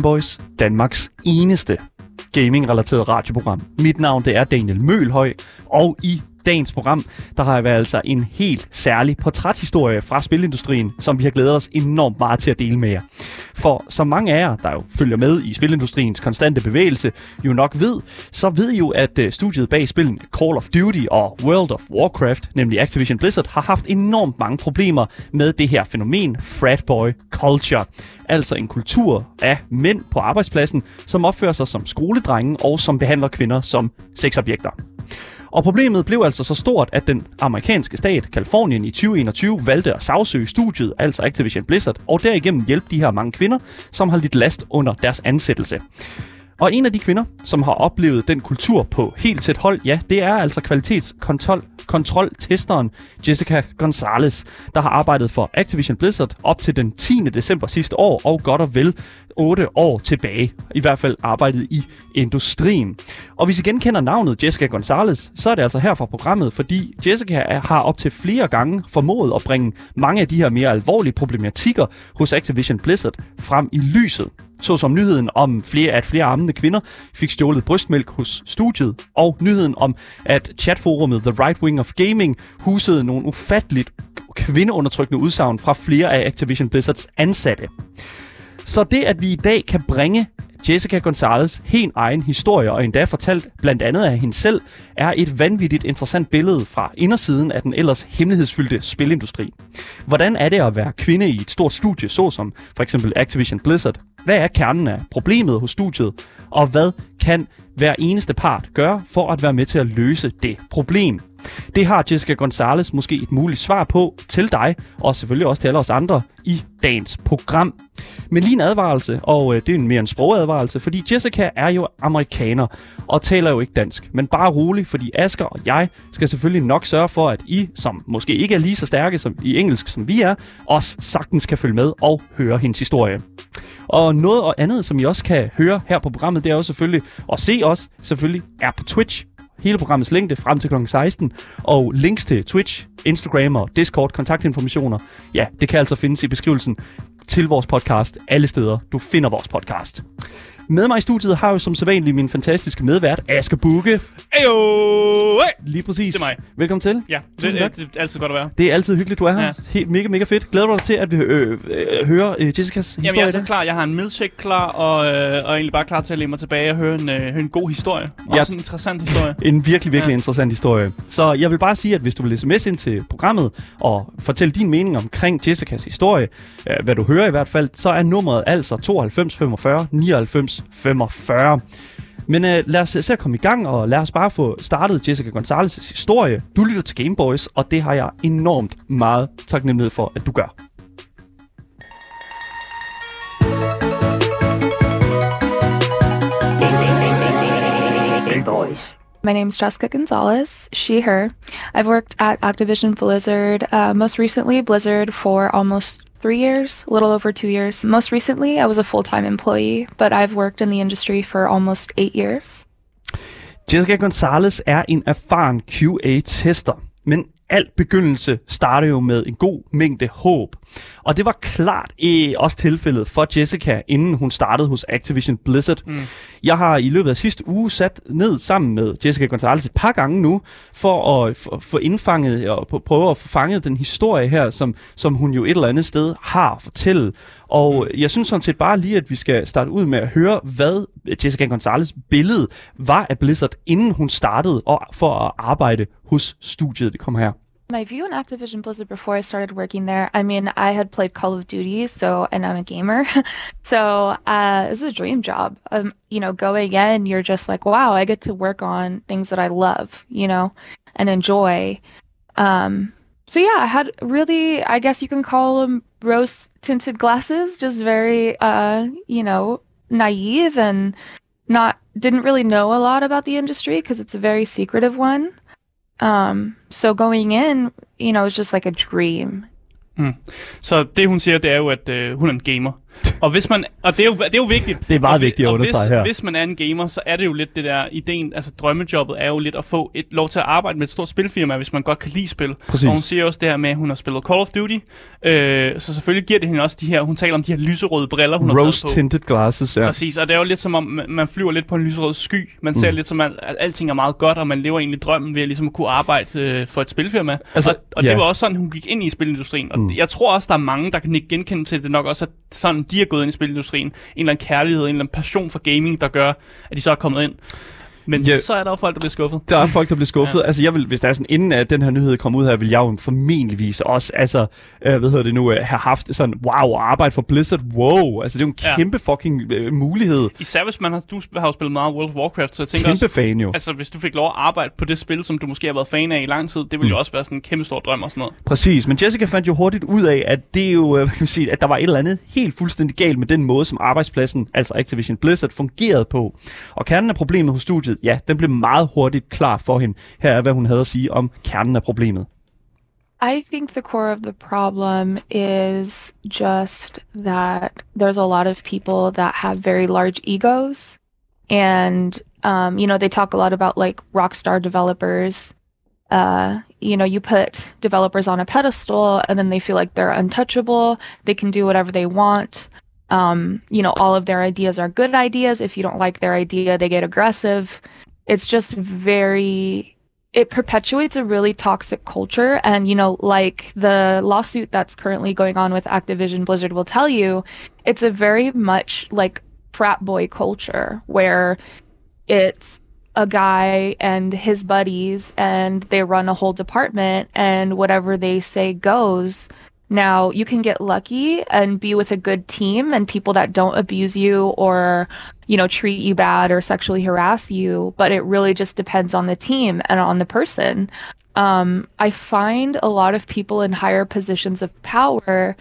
Gameboys, Danmarks eneste gaming-relateret radioprogram. Mit navn det er Daniel Mølhøj, og i dagens program, der har været altså en helt særlig portræthistorie fra spilindustrien, som vi har glædet os enormt meget til at dele med jer. For som mange af jer, der jo følger med i spilindustriens konstante bevægelse, jo nok ved, så ved I jo, at øh, studiet bag spillen Call of Duty og World of Warcraft, nemlig Activision Blizzard, har haft enormt mange problemer med det her fænomen, fratboy culture. Altså en kultur af mænd på arbejdspladsen, som opfører sig som skoledrenge og som behandler kvinder som sexobjekter. Og problemet blev altså så stort, at den amerikanske stat, Kalifornien, i 2021 valgte at sagsøge studiet, altså Activision Blizzard, og derigennem hjælpe de her mange kvinder, som har lidt last under deres ansættelse. Og en af de kvinder, som har oplevet den kultur på helt tæt hold, ja, det er altså kvalitetskontrol kontroltesteren Jessica Gonzalez, der har arbejdet for Activision Blizzard op til den 10. december sidste år, og godt og vel 8 år tilbage. I hvert fald arbejdet i industrien. Og hvis I genkender navnet Jessica Gonzalez, så er det altså her fra programmet, fordi Jessica har op til flere gange formået at bringe mange af de her mere alvorlige problematikker hos Activision Blizzard frem i lyset såsom nyheden om, flere, at flere ammende kvinder fik stjålet brystmælk hos studiet, og nyheden om, at chatforummet The Right Wing of Gaming husede nogle ufatteligt kvindeundertrykkende udsagn fra flere af Activision Blizzards ansatte. Så det, at vi i dag kan bringe Jessica Gonzalez helt egen historie, og endda fortalt blandt andet af hende selv, er et vanvittigt interessant billede fra indersiden af den ellers hemmelighedsfyldte spilindustri. Hvordan er det at være kvinde i et stort studie, såsom for eksempel Activision Blizzard? Hvad er kernen af problemet hos studiet? Og hvad kan hver eneste part gøre for at være med til at løse det problem? Det har Jessica Gonzalez måske et muligt svar på til dig, og selvfølgelig også til alle os andre i dagens program. Men lige en advarelse, og øh, det er mere en sprogadvarelse, fordi Jessica er jo amerikaner og taler jo ikke dansk. Men bare rolig, fordi Asker og jeg skal selvfølgelig nok sørge for, at I, som måske ikke er lige så stærke som i engelsk som vi er, også sagtens kan følge med og høre hendes historie. Og noget og andet, som I også kan høre her på programmet, det er jo selvfølgelig, og se os selvfølgelig, er på Twitch hele programmets længde frem til kl. 16, og links til Twitch, Instagram og Discord, kontaktinformationer, ja, det kan altså findes i beskrivelsen til vores podcast alle steder, du finder vores podcast. Med mig i studiet har jo som sædvanligt min fantastiske medvært, Aske Bukke. Ejo! Hey! Lige præcis. Det er mig. Velkommen til. Ja, det, det, det er altid godt at være. Det er altid hyggeligt, du er her. Ja. Helt mega, mega fedt. Glæder du dig til, at vi øh, øh, hører øh, Jessicas Jamen, jeg historie er så klar. Jeg har en milkshake klar, og, øh, og er egentlig bare klar til at læne mig tilbage og høre en, øh, høre en god historie. Og Ja. også en interessant historie. En virkelig, virkelig. Ja. interessant historie. Så jeg vil bare sige, at hvis du vil sms ind til programmet og fortælle din mening omkring Jessicas historie, øh, hvad du hører i hvert fald, så er nummeret altså 92 45 99 45. Men øh, lad os se at komme i gang, og lad os bare få startet Jessica Gonzalez' historie. Du lytter til Gameboys, og det har jeg enormt meget taknemmelighed for, at du gør. Gameboys. My name's Jessica Gonzalez, she, her. I've worked at Activision Blizzard, uh, most recently Blizzard for almost three years, a little over two years. Most recently, I was a full time employee, but I've worked in the industry for almost eight years. Jessica Gonzalez er en erfaren QA-tester, men alt begyndelse starter jo med en god mængde håb. Og det var klart eh, også tilfældet for Jessica, inden hun startede hos Activision Blizzard. Mm. Jeg har i løbet af sidste uge sat ned sammen med Jessica Gonzalez et par gange nu, for at få indfanget og prøve at få fanget den historie her, som, som hun jo et eller andet sted har at fortælle. Og jeg synes sådan set bare lige, at vi skal starte ud med at høre, hvad Jessica Gonzalez billede var af Blizzard, inden hun startede og for at arbejde hos studiet. Det kommer her. My view on Activision Blizzard before I started working there, I mean, I had played Call of Duty, so, and I'm a gamer. so, uh, this is a dream job. Um, you know, going in, you're just like, wow, I get to work on things that I love, you know, and enjoy. Um, so yeah, I had really, I guess you can call them rose tinted glasses, just very, uh, you know, naive and not, didn't really know a lot about the industry because it's a very secretive one. Um, so going in, you know, it was just like a dream. Så det, hun siger, det er jo, at øh, hun er en gamer. Og, hvis man, og det, er jo, det er jo vigtigt. Det er meget og, vigtigt at understrege hvis, her. hvis man er en gamer, så er det jo lidt det der ideen, altså drømmejobbet er jo lidt at få et lov til at arbejde med et stort spilfirma, hvis man godt kan lide spil. Præcis. Og hun siger også det her med, at hun har spillet Call of Duty, øh, så selvfølgelig giver det hende også de her, hun taler om de her lyserøde briller, hun har taget på. Rose-tinted glasses, ja. Præcis, og det er jo lidt som om, man- flyver lidt på en lyserød sky. Man ser Mm. lidt som, at alting er meget godt, og man lever egentlig drømmen ved at ligesom at kunne arbejde øh, for et spilfirma. Altså, og og ja. det var også sådan, hun gik ind i spilindustrien. Og mm. jeg tror også, der er mange, der kan ikke genkende til det nok også, at sådan de er gået ind i spilindustrien. En eller anden kærlighed, en eller anden passion for gaming, der gør, at de så er kommet ind. Men Ja. så er der jo folk, der bliver skuffet. Der er folk, der bliver skuffet. Ja. Altså, jeg vil, hvis der er sådan, inden at den her nyhed kom ud her, vil jeg jo formentligvis også, altså, øh, hvad hedder det nu, øh, have haft sådan, wow, arbejde for Blizzard, wow. Altså, det er jo en Ja. kæmpe fucking øh, mulighed. Især hvis man har, du har jo spillet meget World of Warcraft, så jeg tænker Kæmpe også, fan jo. altså hvis du fik lov at arbejde på det spil, som du måske har været fan af i lang tid, det ville Mm. jo også være sådan en kæmpe stor drøm og sådan noget. Præcis, men Jessica fandt jo hurtigt ud af, at det er jo, øh, kan man sige, at der var et eller andet helt fuldstændig galt med den måde, som arbejdspladsen, altså Activision Blizzard, fungerede på. Og kernen af problemet hos studiet, ja, den blev meget hurtigt klar for hende. Her er, hvad hun havde at sige om kernen af problemet. I think the core of the problem is just that there's a lot of people that have very large egos. And, um, you know, they talk a lot about like rockstar developers. Uh, you know, you put developers on a pedestal and then they feel like they're untouchable. They can do whatever they want. Um, you know, all of their ideas are good ideas. If you don't like their idea, they get aggressive. It's just very it perpetuates a really toxic culture and you know like the lawsuit that's currently going on with Activision Blizzard will tell you it's a very much like frat boy culture where it's a guy and his buddies and they run a whole department and whatever they say goes now you can get lucky and be with a good team and people that don't abuse you or you know treat you bad or sexually harass you but it really just depends on the team and on the person. Um, i find a lot of people in higher positions of power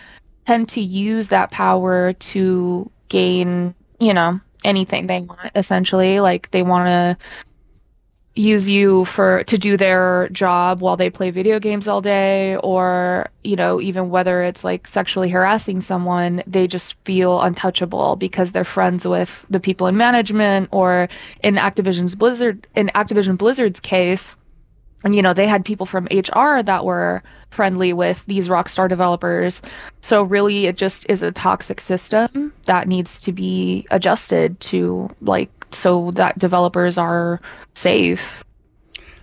tend to use that power to gain you know anything they want essentially. Like they want to use you for to do their job while they play video games all day or you know even whether it's like sexually harassing someone they just feel untouchable because they're friends with the people in management or in Activision's Blizzard in Activision Blizzard's case and you know they had people from HR that were friendly with these rockstar developers. So really it just is a toxic system that needs to be adjusted to like so that developers are safe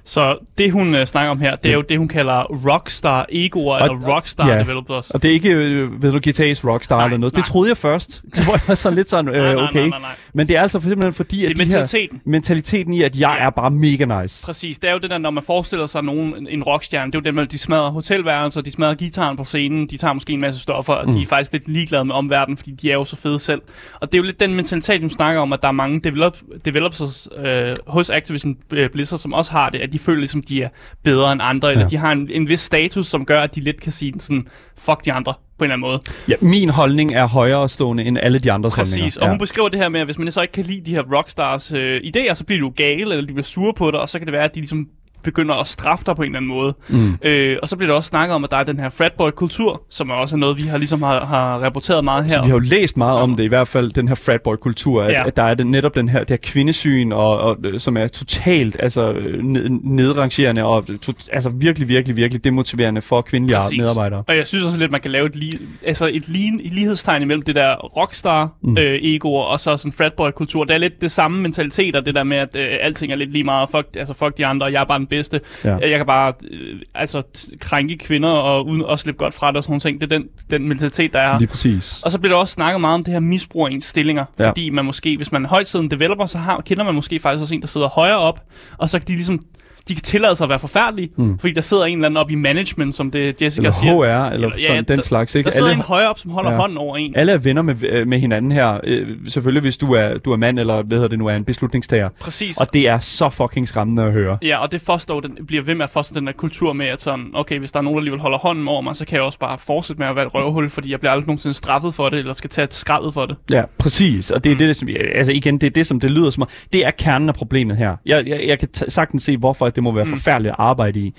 Så det, hun øh, snakker om her, det er jo det, hun kalder rockstar egoer, eller rockstar ja. developers. Og det er ikke, øh, ved du, GTA's Rockstar Nej, eller noget. nej. Det troede jeg først. Det var jeg sådan lidt sådan, øh, Nej, nej, okay. nej, nej, nej. Men det er altså simpelthen fordi, at Det er de her, mentaliteten. mentaliteten i, at jeg er bare mega nice. Præcis, det er jo det der, når man forestiller sig nogen, en- rockstjerne, det er jo dem, at de smadrer hotelværelser, de smadrer gitaren på scenen, de tager måske en masse stoffer, og mm. de er faktisk lidt ligeglade med omverdenen, fordi de er jo så fede selv. Og det er jo lidt den mentalitet, du snakker om, at der er mange develop, developers øh, hos Activision øh, Blizzard, som også har det, at de føler ligesom, de er bedre end andre, eller Ja. de har en, en vis status, som gør, at de lidt kan sige sådan, fuck de andre, på en eller anden måde. Ja, min holdning er højere stående end alle de andres Præcis, holdninger. og hun beskriver det her med, at hvis man så ikke kan lide de her rockstars øh, idéer, så bliver du gale, eller de bliver sure på dig, og så kan det være, at de ligesom begynder at straffe dig på en eller anden måde. Mm. Øh, og så bliver der også snakket om, at der er den her fratboy-kultur, som er også noget, vi har ligesom har, har rapporteret meget her. Så vi har jo læst meget om det, i hvert fald den her fratboy-kultur, at, ja. At der er den, netop den her, det her kvindesyn, og, og, øh, som er totalt altså, øh, ned, nedrangerende, og to, altså virkelig, virkelig, virkelig demotiverende for kvindelige Præcis. medarbejdere. Og jeg synes også lidt, man kan lave et, li- altså et, li- et lighedstegn imellem det der rockstar-egoer og så sådan fratboy-kultur. Det er lidt det samme mentaliteter, det der med, at øh, alting er lidt lige meget, fuck, altså fuck de andre, og jeg er bare den bedste. Ja. Jeg kan bare øh, altså, krænke kvinder og uden at slippe godt fra det og sådan nogle ting. Det er den, den mentalitet, der er. Lige præcis. Og så bliver der også snakket meget om det her misbrug af ens stillinger. Ja. Fordi man måske, hvis man er højtidende developer, så har, kender man måske faktisk også en, der sidder højere op. Og så kan de ligesom, de kan tillade sig at være forfærdelige. Mm. Fordi der sidder en eller anden op i management, som det Jessica Eller siger. HR, eller, Eller- ja, sådan den der- slags. Ikke? Der sidder Alle, en højere op, som holder Ja. hånden over en. alle er venner med, øh, med hinanden her. Øh, selvfølgelig, hvis du er, du er mand, eller hvad hedder det nu, er en beslutningstager. Præcis. Og det er så fucking skræmmende at høre. Ja, og det forstår, den bliver ved med at forstå den der kultur med, at sådan, okay, hvis der er nogen, der alligevel holder hånden over mig, så kan jeg også bare fortsætte med at være et røvhul, fordi jeg bliver aldrig nogensinde straffet for det, eller skal tage et skraldet for det. Ja, præcis. Og det er Mm. det, som, altså igen, det er det, som det lyder som om. Det er kernen af problemet her. Jeg, jeg, jeg kan sagtens se, hvorfor det må være Mm. forfærdeligt at arbejde i.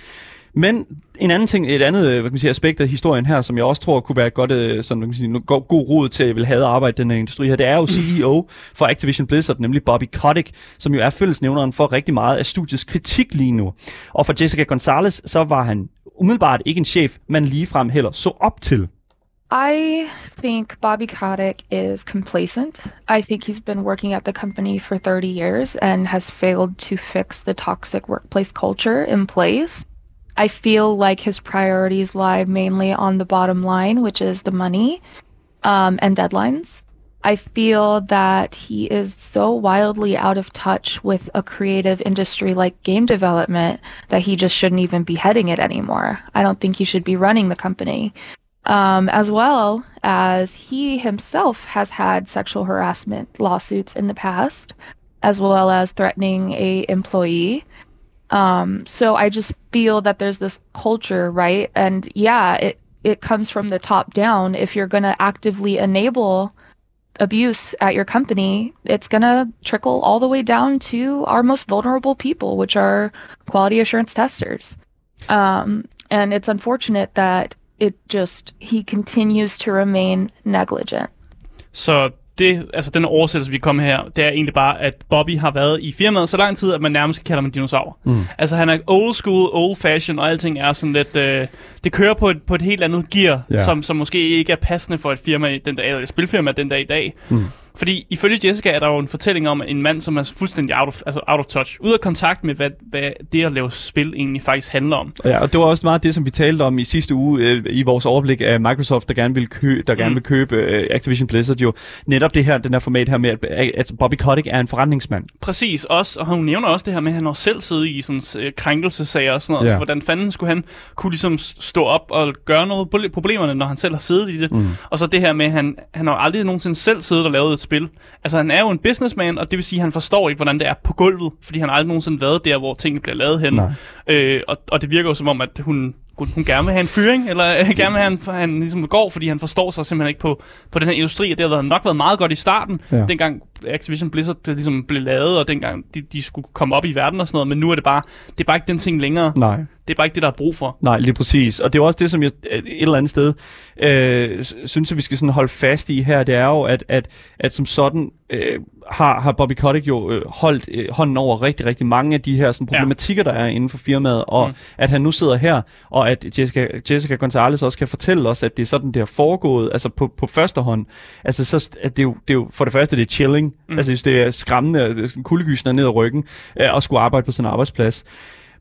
Men en anden ting, et andet hvad kan man sige, aspekt af historien her, som jeg også tror kunne være et godt, øh, sådan, kan man sige, god, god råd til at vil have arbejde i den her industri her, det er jo CEO for Activision Blizzard, nemlig Bobby Kotick, som jo er fællesnævneren for rigtig meget af studiets kritik lige nu. Og for Jessica Gonzalez, så var han umiddelbart ikke en chef, man ligefrem heller så op til. I think Bobby Kotick is complacent. I think he's been working at the company for 30 years and has failed to fix the toxic workplace culture in place. I feel like his priorities lie mainly on the bottom line, which is the money um, and deadlines. I feel that he is so wildly out of touch with a creative industry like game development that he just shouldn't even be heading it anymore. I don't think he should be running the company. Um, as well as he himself has had sexual harassment lawsuits in the past, as well as threatening a employee. Um, so I just feel that there's this culture, right? And yeah, it it comes from the top down. If you're going to actively enable abuse at your company, it's going to trickle all the way down to our most vulnerable people, which are quality assurance testers. Um, and it's unfortunate that it just he continues to remain negligent. Så det, altså den oversættelse, vi kommer her, det er egentlig bare, at Bobby har været i firmaet så lang tid, at man nærmest kalder ham en dinosaur. Mm. Altså han er old school, old fashion, og alting er sådan lidt, øh, det kører på et, på et helt andet gear, yeah. som, som måske ikke er passende for et firma, den dag, eller et spilfirma den dag i dag. Mm. Fordi ifølge Jessica er der jo en fortælling om en mand, som er fuldstændig out of, altså out of touch. Ud af kontakt med, hvad, hvad det at lave spil egentlig faktisk handler om. Ja, og det var også meget det, som vi talte om i sidste uge øh, i vores overblik af Microsoft, der gerne vil, kø- der gerne mm. vil købe øh, Activision Blizzard jo. Netop det her, den her format her med, at, at Bobby Kotick er en forretningsmand. Præcis, også, og hun nævner også det her med, at han har selv siddet i sådan øh, krænkelsesager og sådan noget. Ja. Hvordan fanden skulle han kunne ligesom stå op og gøre noget på problemerne, når han selv har siddet i det. Mm. Og så det her med, at han, han har aldrig nogensinde selv siddet og lavet et spil. Altså han er jo en businessman, og det vil sige, at han forstår ikke, hvordan det er på gulvet, fordi han aldrig nogensinde været der, hvor tingene bliver lavet hen. Øh, og, og det virker jo som om, at hun, hun gerne vil have en fyring, eller øh, gerne vil have, en, han ligesom går, fordi han forstår sig simpelthen ikke på, på den her industri, og det har nok været meget godt i starten, ja. dengang Activision Blizzard det ligesom blev lavet, og dengang de, de skulle komme op i verden og sådan noget, men nu er det bare, det er bare ikke den ting længere. Nej. Det er bare ikke det, der er brug for. Nej, lige præcis. Og det er også det, som jeg et eller andet sted øh, synes, at vi skal sådan holde fast i her, det er jo, at, at, at som sådan øh, har, har Bobby Kotick jo øh, holdt øh, hånden over rigtig, rigtig mange af de her sådan, problematikker, ja. der er inden for firmaet, og mm. at han nu sidder her, og at Jessica, Jessica Gonzalez også kan fortælle os, at det er sådan, det har foregået, altså på, på første hånd. Altså, så, at det, er jo, det er jo, for det første, det er chilling. Mm. Altså, det er skræmmende, kuldegysende ned ad ryggen, øh, og skulle arbejde på sin arbejdsplads.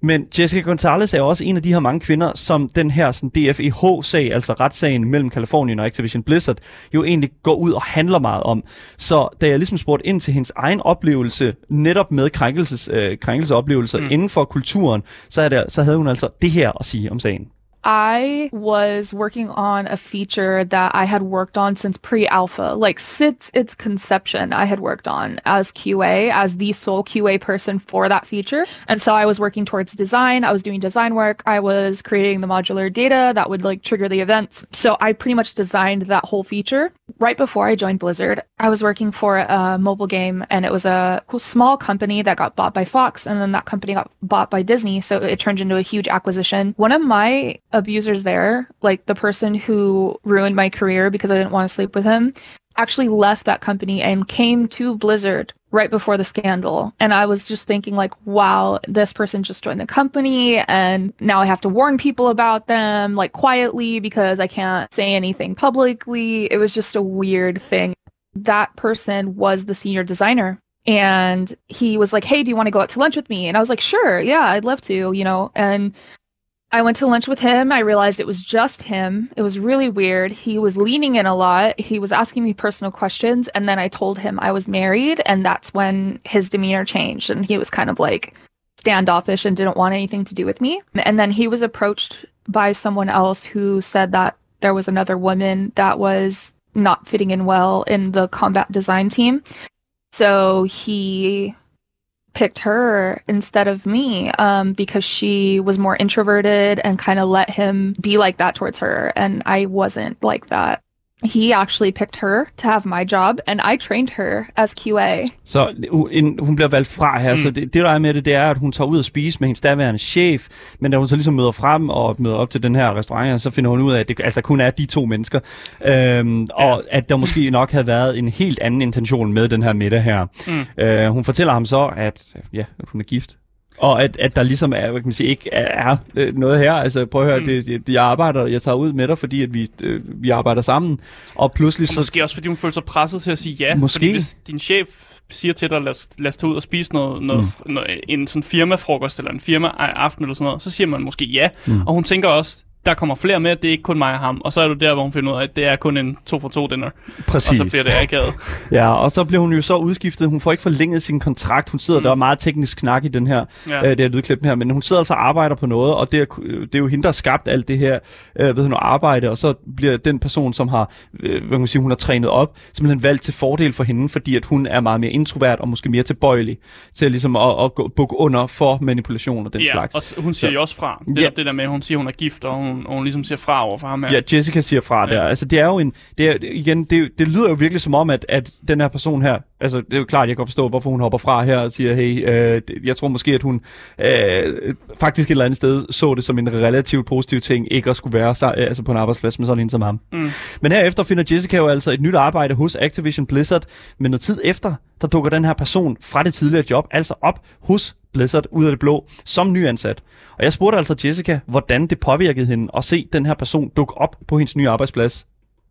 Men Jessica Gonzalez er også en af de her mange kvinder, som den her sådan DFEH-sag, altså retssagen mellem Kalifornien og Activision Blizzard, jo egentlig går ud og handler meget om. Så da jeg ligesom spurgte ind til hendes egen oplevelse, netop med krænkelses, øh, krænkelseoplevelser mm. inden for kulturen, så, er det, så havde hun altså det her at sige om sagen. I was working on a feature that I had worked on since pre alpha, like since its conception, I had worked on as QA, as the sole QA person for that feature. And so I was working towards design. I was doing design work. I was creating the modular data that would like trigger the events. So I pretty much designed that whole feature. Right before I joined Blizzard, I was working for a mobile game and it was a small company that got bought by Fox and then that company got bought by Disney. So it turned into a huge acquisition. One of my abusers there, like the person who ruined my career because I didn't want to sleep with him, actually left that company and came to Blizzard right before the scandal. And I was just thinking like, wow, this person just joined the company and now I have to warn people about them like quietly because I can't say anything publicly. It was just a weird thing. That person was the senior designer and he was like, "Hey, do you want to go out to lunch with me?" And I was like, "Sure, yeah, I'd love to," you know. And I went to lunch with him. I realized it was just him. It was really weird. He was leaning in a lot. He was asking me personal questions. And then I told him I was married. And that's when his demeanor changed. And he was kind of like standoffish and didn't want anything to do with me. And then he was approached by someone else who said that there was another woman that was not fitting in well in the combat design team. So he picked her instead of me um, because she was more introverted and kind of let him be like that towards her. And I wasn't like that. He actually picked her to have my job, and I trained her as QA. Så en, hun bliver valgt fra her, mm. så det, det der er med det, det er, at hun tager ud og spise med hendes daværende chef, men da hun så ligesom møder frem og møder op til den her restaurant, så finder hun ud af, at det altså kun er de to mennesker, øhm, og at der måske nok havde været en helt anden intention med den her middag her. Mm. Øh, hun fortæller ham så, at ja, hun er gift. Og at, at der ligesom er, hvad kan man sige, ikke er, øh, noget her. Altså prøv at høre, mm. det, det, jeg arbejder, jeg tager ud med dig, fordi at vi, øh, vi arbejder sammen. Og pludselig Og så... måske også, fordi hun føler sig presset til at sige ja. Måske. Fordi hvis din chef siger til dig, lad os, lad os tage ud og spise noget, noget, mm. noget, en sådan firmafrokost eller en firma-aften eller sådan noget, så siger man måske ja. Mm. Og hun tænker også, der kommer flere med, det er ikke kun mig og ham. Og så er du der, hvor hun finder ud af, at det er kun en to for to dinner. Præcis. Og så bliver det akavet. Ja, og så bliver hun jo så udskiftet. Hun får ikke forlænget sin kontrakt. Hun sidder, mm. der er meget teknisk knak i den her, Ja. øh, det her lydklip her, men hun sidder altså og arbejder på noget, og det er, det er jo hende, der har skabt alt det her øh, ved hun, arbejde, og så bliver den person, som har, øh, hvad kan man sige, hun har trænet op, simpelthen valgt til fordel for hende, fordi at hun er meget mere introvert og måske mere tilbøjelig til ligesom at, at bukke under for manipulation og den ja, slags. og hun siger Så- jo også fra. Det, Ja. ja. det der med, at hun siger, at hun er gift, og hun, og hun ligesom siger fra over for ham her. Ja, Jessica siger fra der. Altså, det er jo en... Det er, igen, det, det lyder jo virkelig som om, at, at den her person her... Altså, det er jo klart, jeg kan forstå, hvorfor hun hopper fra her og siger, hey, øh, jeg tror måske, at hun øh, faktisk et eller andet sted så det som en relativt positiv ting, ikke at skulle være så, altså på en arbejdsplads med sådan en som ham. Mm. Men herefter finder Jessica jo altså et nyt arbejde hos Activision Blizzard, men noget tid efter, der dukker den her person fra det tidligere job altså op hos Blizzard ud af det blå som nyansat. Og jeg spurgte altså Jessica, hvordan det påvirkede hende at se den her person dukke op på hendes nye arbejdsplads.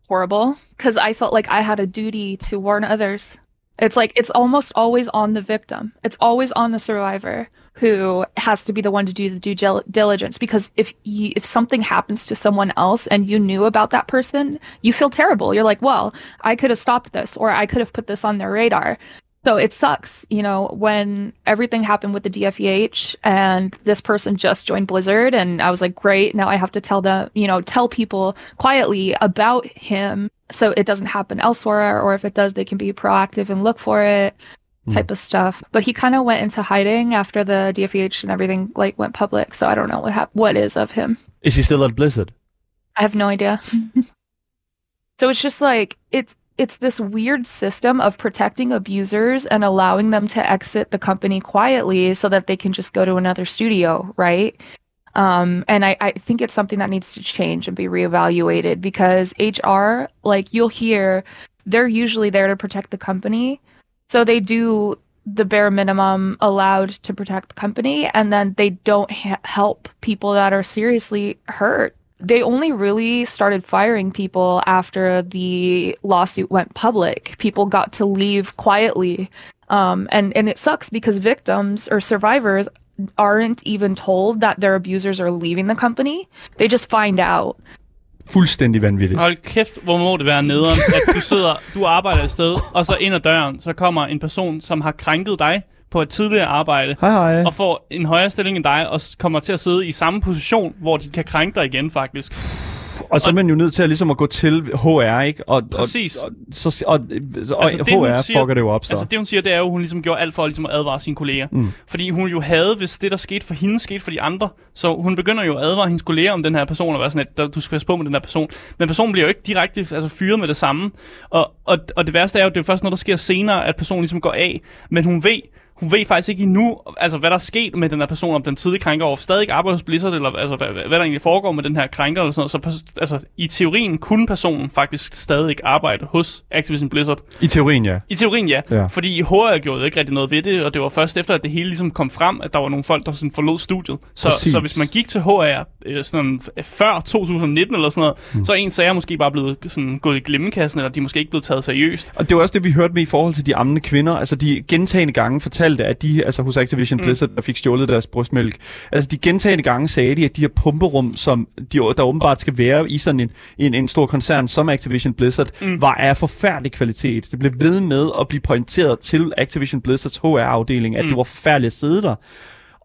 Horrible, because I felt like I had a duty to warn others. It's like it's almost always on the victim. It's always on the survivor who has to be the one to do the due diligence. Because if you, if something happens to someone else and you knew about that person, you feel terrible. You're like, well, I could have stopped this, or I could have put this on their radar. So it sucks, you know, when everything happened with the DFEH and this person just joined Blizzard and I was like, great, now I have to tell them, you know, tell people quietly about him so it doesn't happen elsewhere or if it does they can be proactive and look for it hmm. type of stuff. But he kind of went into hiding after the DFEH and everything like went public, so I don't know what hap- what is of him. Is he still at Blizzard? I have no idea. so it's just like it's it's this weird system of protecting abusers and allowing them to exit the company quietly so that they can just go to another studio, right? Um, and I, I think it's something that needs to change and be reevaluated because HR, like you'll hear, they're usually there to protect the company. So they do the bare minimum allowed to protect the company, and then they don't ha- help people that are seriously hurt. They only really started firing people after the lawsuit went public. People got to leave quietly. Um, and, and it sucks because victims or survivors aren't even told that their abusers are leaving the company. They just find out. Fuldstændig vanvittigt. Hold kæft, hvor må det være nederen, at du sidder, du arbejder et sted, og så ind ad døren, så kommer en person, som har krænket dig på et tidligere arbejde, Hej hej. og får en højere stilling end dig, og kommer til at sidde i samme position, hvor de kan krænke dig igen, faktisk. Og så er man jo nødt til at, ligesom at gå til HR, ikke? Og, Præcis. Og, og, så, og, og Altså, det, HR siger- fucker det jo op, så. Altså det hun siger, det er jo, at hun ligesom gjorde alt for ligesom, at advare sine kolleger. Mm. Fordi hun jo havde, hvis det der skete for hende, skete for de andre. Så hun begynder jo at advare hendes kolleger om den her person, og være sådan, at "Der- du skal passe på med den her person. Men personen bliver jo ikke direkte altså, fyret med det samme. Og, og, og det værste er jo, at det er først noget, der sker senere, at personen ligesom går af. Men hun ved, hun ved faktisk ikke endnu, altså hvad der er sket med den her person, om den tidlige krænker over stadig arbejder hos Blizzard, eller altså, hvad, hvad, der egentlig foregår med den her krænker, eller sådan noget. Så altså, i teorien kunne personen faktisk stadig arbejde hos Activision Blizzard. I teorien, ja. I teorien ja, Ja. fordi HR gjorde jo ikke rigtig noget ved det, og det var først efter, at det hele ligesom kom frem, at der var nogle folk, der sådan forlod studiet. Så, Præcis. så hvis man gik til HR øh, sådan, før 2019 eller sådan noget, mm. så er en sager måske bare blevet sådan, gået i glemmekassen, eller de er måske ikke blevet taget seriøst. Og det var også det, vi hørte med i forhold til de ammende kvinder. Altså, de gentagende gange fortalte, at de, altså hos Activision Blizzard, der fik stjålet deres brystmælk. Altså, de gentagende gange sagde de, at de her pumperum, som de, der åbenbart skal være i sådan en, en, en stor koncern som Activision Blizzard, mm. var af forfærdelig kvalitet. Det blev ved med at blive pointeret til Activision Blizzards HR-afdeling, at mm. det var forfærdeligt at sidde der.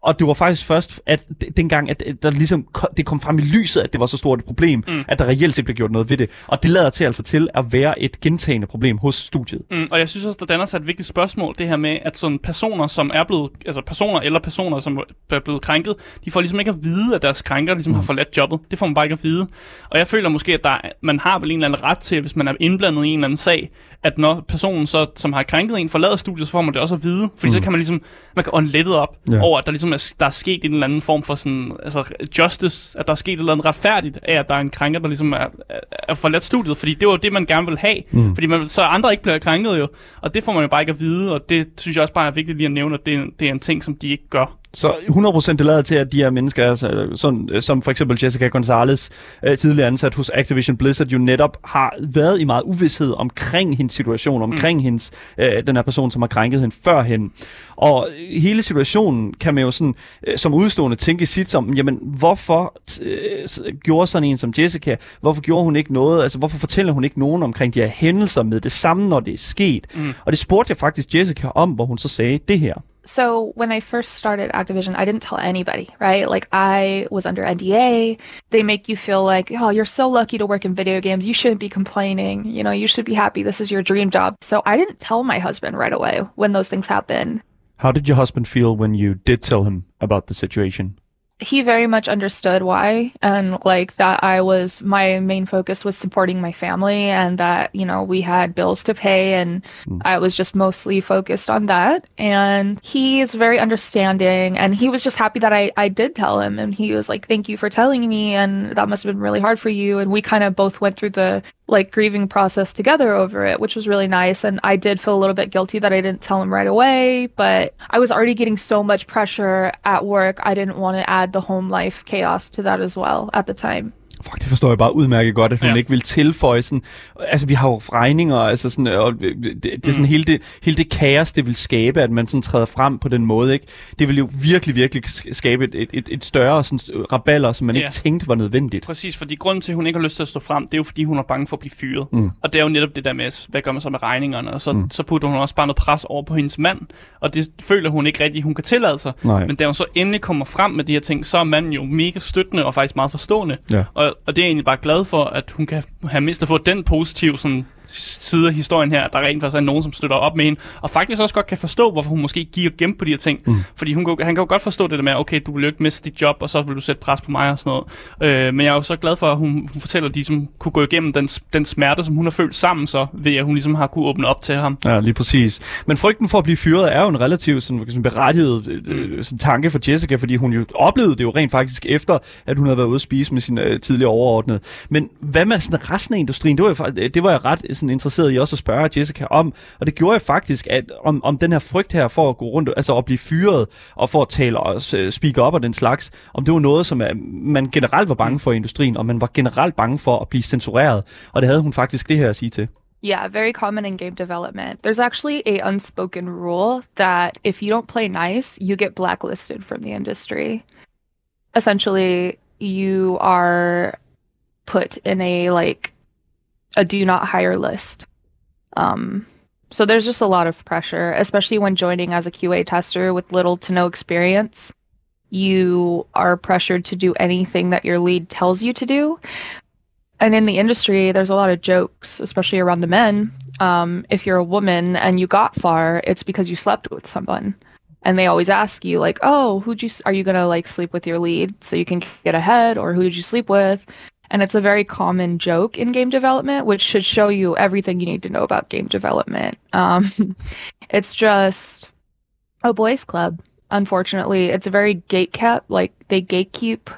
Og det var faktisk først, at dengang, at der ligesom det kom frem i lyset, at det var så stort et problem, mm. at der reelt set blev gjort noget ved det. Og det lader til altså til at være et gentagende problem hos studiet. Mm, og jeg synes også, der danner sig et vigtigt spørgsmål, det her med, at sådan personer, som er blevet, altså personer eller personer, som er blevet krænket, de får ligesom ikke at vide, at deres krænker ligesom mm. har forladt jobbet. Det får man bare ikke at vide. Og jeg føler måske, at der, er- man har vel en eller anden ret til, hvis man er indblandet i en eller anden sag, at når personen, så, som har krænket en, forlader studiet, så får man det også at vide. Fordi mm. så kan man ligesom, man kan ånde lettet op ja. over, at der ligesom er, der er sket en eller anden form for sådan, altså justice, at der er sket et eller andet retfærdigt af, at der er en krænker, der ligesom er, er, er forladt studiet. Fordi det var det, man gerne vil have. Mm. Fordi man, så andre ikke bliver krænket jo. Og det får man jo bare ikke at vide, og det synes jeg også bare er vigtigt lige at nævne, at det, det er en ting, som de ikke gør. Så 100% det lader til, at de her mennesker, altså, sådan, øh, som for eksempel Jessica Gonzalez, øh, tidligere ansat hos Activision Blizzard, jo netop har været i meget uvidshed omkring hendes situation, omkring mm. hendes, øh, den her person, som har krænket hende førhen. Og hele situationen kan man jo sådan, øh, som udstående tænke sit som, jamen hvorfor øh, gjorde sådan en som Jessica, hvorfor gjorde hun ikke noget, altså hvorfor fortæller hun ikke nogen omkring de her hændelser med det samme, når det er sket? Mm. Og det spurgte jeg faktisk Jessica om, hvor hun så sagde det her. So when I first started Activision, I didn't tell anybody, right? Like I was under NDA. They make you feel like, oh, you're so lucky to work in video games. You shouldn't be complaining. You know, you should be happy. This is your dream job. So I didn't tell my husband right away when those things happened. How did your husband feel when you did tell him about the situation? He very much understood why and like that I was my main focus was supporting my family and that you know we had bills to pay and hmm. I was just mostly focused on that. And he is very understanding and he was just happy that I I did tell him and he was like thank you for telling me and that must have been really hard for you. And we kind of both went through the like grieving process together over it which was really nice. And I did feel a little bit guilty that I didn't tell him right away but I was already getting so much pressure at work. I didn't want to add the home life chaos to that as well at the time Fuck, det forstår jeg bare udmærket godt, at hun ja. Ikke vil tilføje sådan... Altså, vi har jo regninger, altså sådan... Og det, det, er sådan hele, det, hele det kaos, det vil skabe, at man sådan træder frem på den måde, ikke? Det vil jo virkelig, virkelig sk- skabe et, et, et større sådan, raballer, som man Ja. ikke tænkte var nødvendigt. Præcis, fordi grunden til, at hun ikke har lyst til at stå frem, det er jo, fordi hun er bange for at blive fyret. Mm. Og det er jo netop det der med, hvad gør man så med regningerne? Og så, mm. så putter hun også bare noget pres over på hendes mand, og det føler hun ikke rigtig, hun kan tillade sig. Nej. Men da hun så endelig kommer frem med de her ting, så er manden jo mega støttende og faktisk meget forstående. Ja. Og, og det er jeg egentlig bare glad for, at hun kan have mindst at få den positive sådan, side af historien her, der rent faktisk er nogen, som støtter op med hende, og faktisk også godt kan forstå, hvorfor hun måske giver gem på de her ting. Mm. Fordi hun, kan- han kan jo godt forstå det der med, okay, du vil jo ikke miste dit job, og så vil du sætte pres på mig og sådan noget. Øh, men jeg er jo så glad for, at hun, hun fortæller, at de som kunne gå igennem den, den smerte, som hun har følt sammen så, ved at hun ligesom har kunne åbne op til ham. Ja, lige præcis. Men frygten for at blive fyret er jo en relativt sådan, sådan berettiget øh, sådan tanke for Jessica, fordi hun jo oplevede det jo rent faktisk efter, at hun havde været ude at spise med sin øh, tidligere overordnede. Men hvad med sådan resten af industrien? Det var, fa- det var jeg ret sådan, interesseret i også at spørge Jessica om, og det gjorde jeg faktisk, at om, om den her frygt her for at gå rundt, altså at blive fyret, og for at tale og øh, speak op og den slags, om det var noget, som øh, man generelt var bange for i industrien, og man var generelt bange for at blive censureret. Og det havde hun faktisk det her at sige til. Yeah, very common in game development. There's actually a unspoken rule that if you don't play nice, you get blacklisted from the industry. Essentially, you are put in a like a do not hire list. Um so there's just a lot of pressure, especially when joining as a QA tester with little to no experience. You are pressured to do anything that your lead tells you to do, and in the industry there's a lot of jokes especially around the men. Um, if you're a woman and you got far it's because you slept with someone. And they always ask you like oh who'd you are you gonna like sleep with your lead so you can get ahead? Or who did you sleep with and it's a very common joke in game development which should show you everything you need to know about game development um, it's just a boys club unfortunately it's a very gate kept like they gatekeep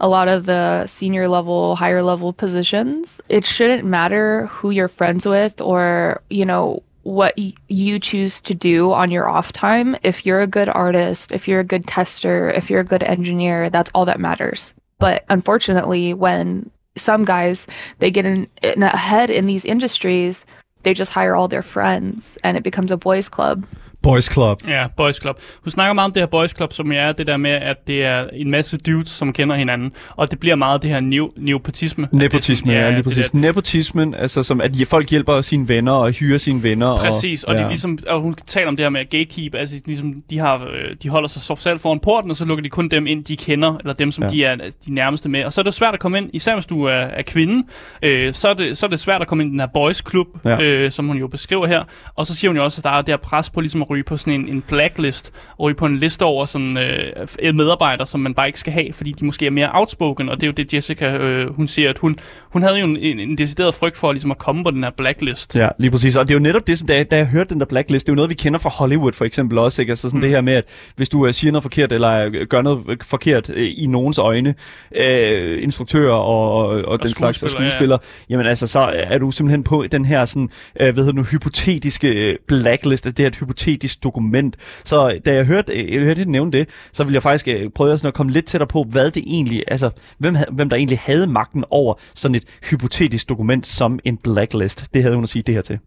a lot of the senior level, higher level positions. It shouldn't matter who you're friends with or, you know, what y- you choose to do on your off time. If you're a good artist, if you're a good tester, if you're a good engineer, that's all that matters. But unfortunately, when some guys they get in, in ahead in these industries, they just hire all their friends and it becomes a boys club. Boys Club. Ja, Boys Club. Hun snakker meget om det her Boys Club, som er det der med, at det er en masse dudes, som kender hinanden, og det bliver meget det her neo- neopotisme. Nepotisme, det er ja, sådan- lige præcis. Nepotismen, altså som at folk hjælper sine venner og hyrer sine venner. Præcis, og, og ja. de ligesom, og hun taler om det her med gatekeep, altså ligesom, de, har, øh, de holder sig så selv foran porten, og så lukker de kun dem ind, de kender, eller dem, som Ja. ja. de er altså, de nærmeste med. Og så er det svært at komme ind, især hvis du er, er kvinde, øh, så, er det, så er det svært at komme ind i den her boys club, Ja. ja. øh, som hun jo beskriver her. Og så siger hun jo også, at der er det her pres på ligesom ryge på sådan en, en blacklist, og ryge på en liste over sådan øh, medarbejdere, som man bare ikke skal have, fordi de måske er mere outspoken, og det er jo det, Jessica, øh, hun siger, at hun, hun havde jo en, en, en decideret frygt for ligesom at komme på den her blacklist. Ja, lige præcis. Og det er jo netop det, som da, jeg- da jeg hørte den der blacklist, det er jo noget, vi kender fra Hollywood for eksempel også. Ikke? Altså sådan mm. det her med, at hvis du uh, siger noget forkert, eller uh, gør noget øh, forkert uh, i nogens øjne, uh, instruktører og, og, og, og den slags og skuespillere, ja. jamen altså, så er du simpelthen på den her sådan, uh, hvad hedder nu, hypotetiske uh, blacklist, altså det her et hypotetisk dokument. Så øh, da jeg hørte, øh, jeg hørte det nævne det, så ville jeg faktisk øh, prøve sådan at komme lidt tættere på, hvad det egentlig, altså hvem, hvem der egentlig havde magten over sådan et hypotetisk dokument som en blacklist. Det havde hun at sige det her til.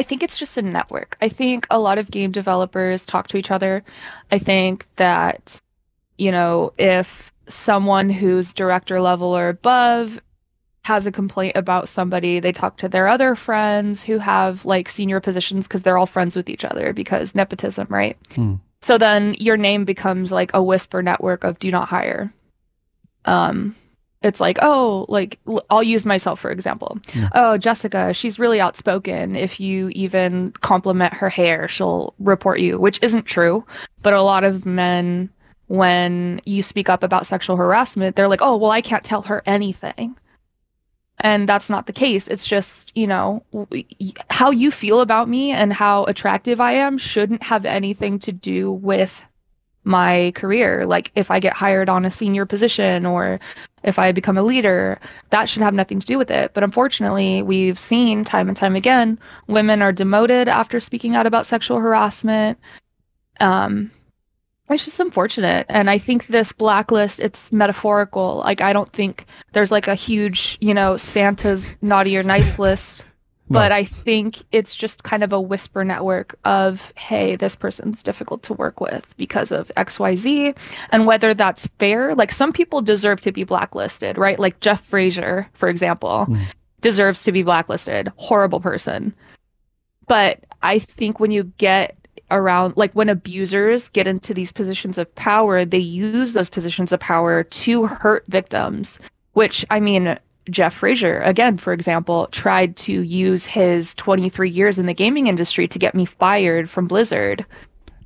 I think it's just a network. I think a lot of game developers talk to each other. I think that, you know, if someone who's director level or above has a complaint about somebody, they talk to their other friends who have like senior positions because they're all friends with each other because nepotism, right? Hmm. So then your name becomes like a whisper network of do not hire. Um, it's like, oh, like l- I'll use myself for example. Oh, Jessica, she's really outspoken. If you even compliment her hair, she'll report you, which isn't true. But a lot of men, when you speak up about sexual harassment, they're like, oh, well, I can't tell her anything. And that's not the case. It's just, you know, how you feel about me and how attractive I am shouldn't have anything to do with my career. Like if I get hired on a senior position or if I become a leader, that should have nothing to do with it. But unfortunately, we've seen time and time again women are demoted after speaking out about sexual harassment. Um, it's just unfortunate. And I think this blacklist, it's metaphorical. Like, I don't think there's like a huge, you know, Santa's naughty or nice list. But I think it's just kind of a whisper network of, hey, this person's difficult to work with because of XYZ. And whether that's fair, like some people deserve to be blacklisted, right? Like Jeff Frazier, for example, hmm. deserves to be blacklisted. Horrible person. But I think when you get around, like when abusers get into these positions of power, they use those positions of power to hurt victims, which I mean, Jeff Frazier, again, for example, tried to use his 23 years in the gaming industry to get me fired from Blizzard.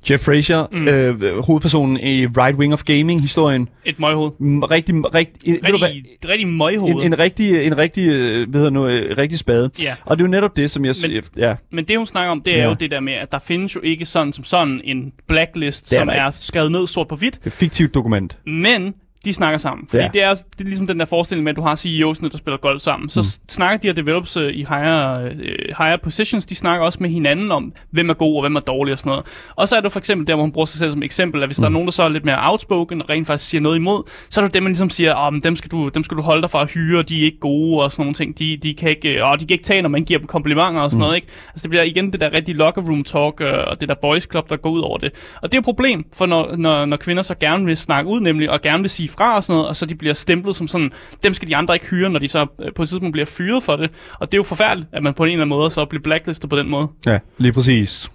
Jeff Frazier, mm. øh, hovedpersonen i Right Wing of Gaming-historien. Et møghoved. Mm, Rigtig, rigtig, ved du hvad? Rigtig, rigtig møghoved. En, en rigtig, en rigtig, øh, hvad hedder nu, øh, rigtig spade. Ja. Og det er jo netop det, som jeg... Men- ja, Men det, hun snakker om, det er Ja. jo det der med, at der findes jo ikke sådan som sådan en blacklist, er som er skrevet ned sort på hvidt, det er et fiktivt dokument. men de snakker sammen. Fordi Ja. det, er, det er ligesom den der forestilling med, at du har CEO'sne, der spiller golf sammen. Så mm. snakker de her developers øh, i higher, øh, higher positions, de snakker også med hinanden om, hvem er god og hvem er dårlig og sådan noget. Og så er det for eksempel der, hvor hun bruger sig selv som eksempel, at hvis mm. der er nogen, der så er lidt mere outspoken og rent faktisk siger noget imod, så er det dem, man ligesom siger, oh, men dem, skal du, dem skal du holde dig fra at hyre, de er ikke gode og sådan nogle ting. De, de, kan ikke, øh, åh, de kan ikke tage, når man giver dem komplimenter og sådan mm. noget. Ikke? Altså det bliver igen det der rigtig locker room talk øh, og det der boys club, der går ud over det. Og det er et problem, for når, når, når kvinder så gerne vil snakke ud nemlig, og gerne vil sige fra og sådan noget, og så de bliver stemplet som sådan, dem skal de andre ikke hyre, når de så øh, på et tidspunkt bliver fyret for det. Og det er jo forfærdeligt, at man på en eller anden måde så bliver blacklistet på den måde. Ja, lige præcis.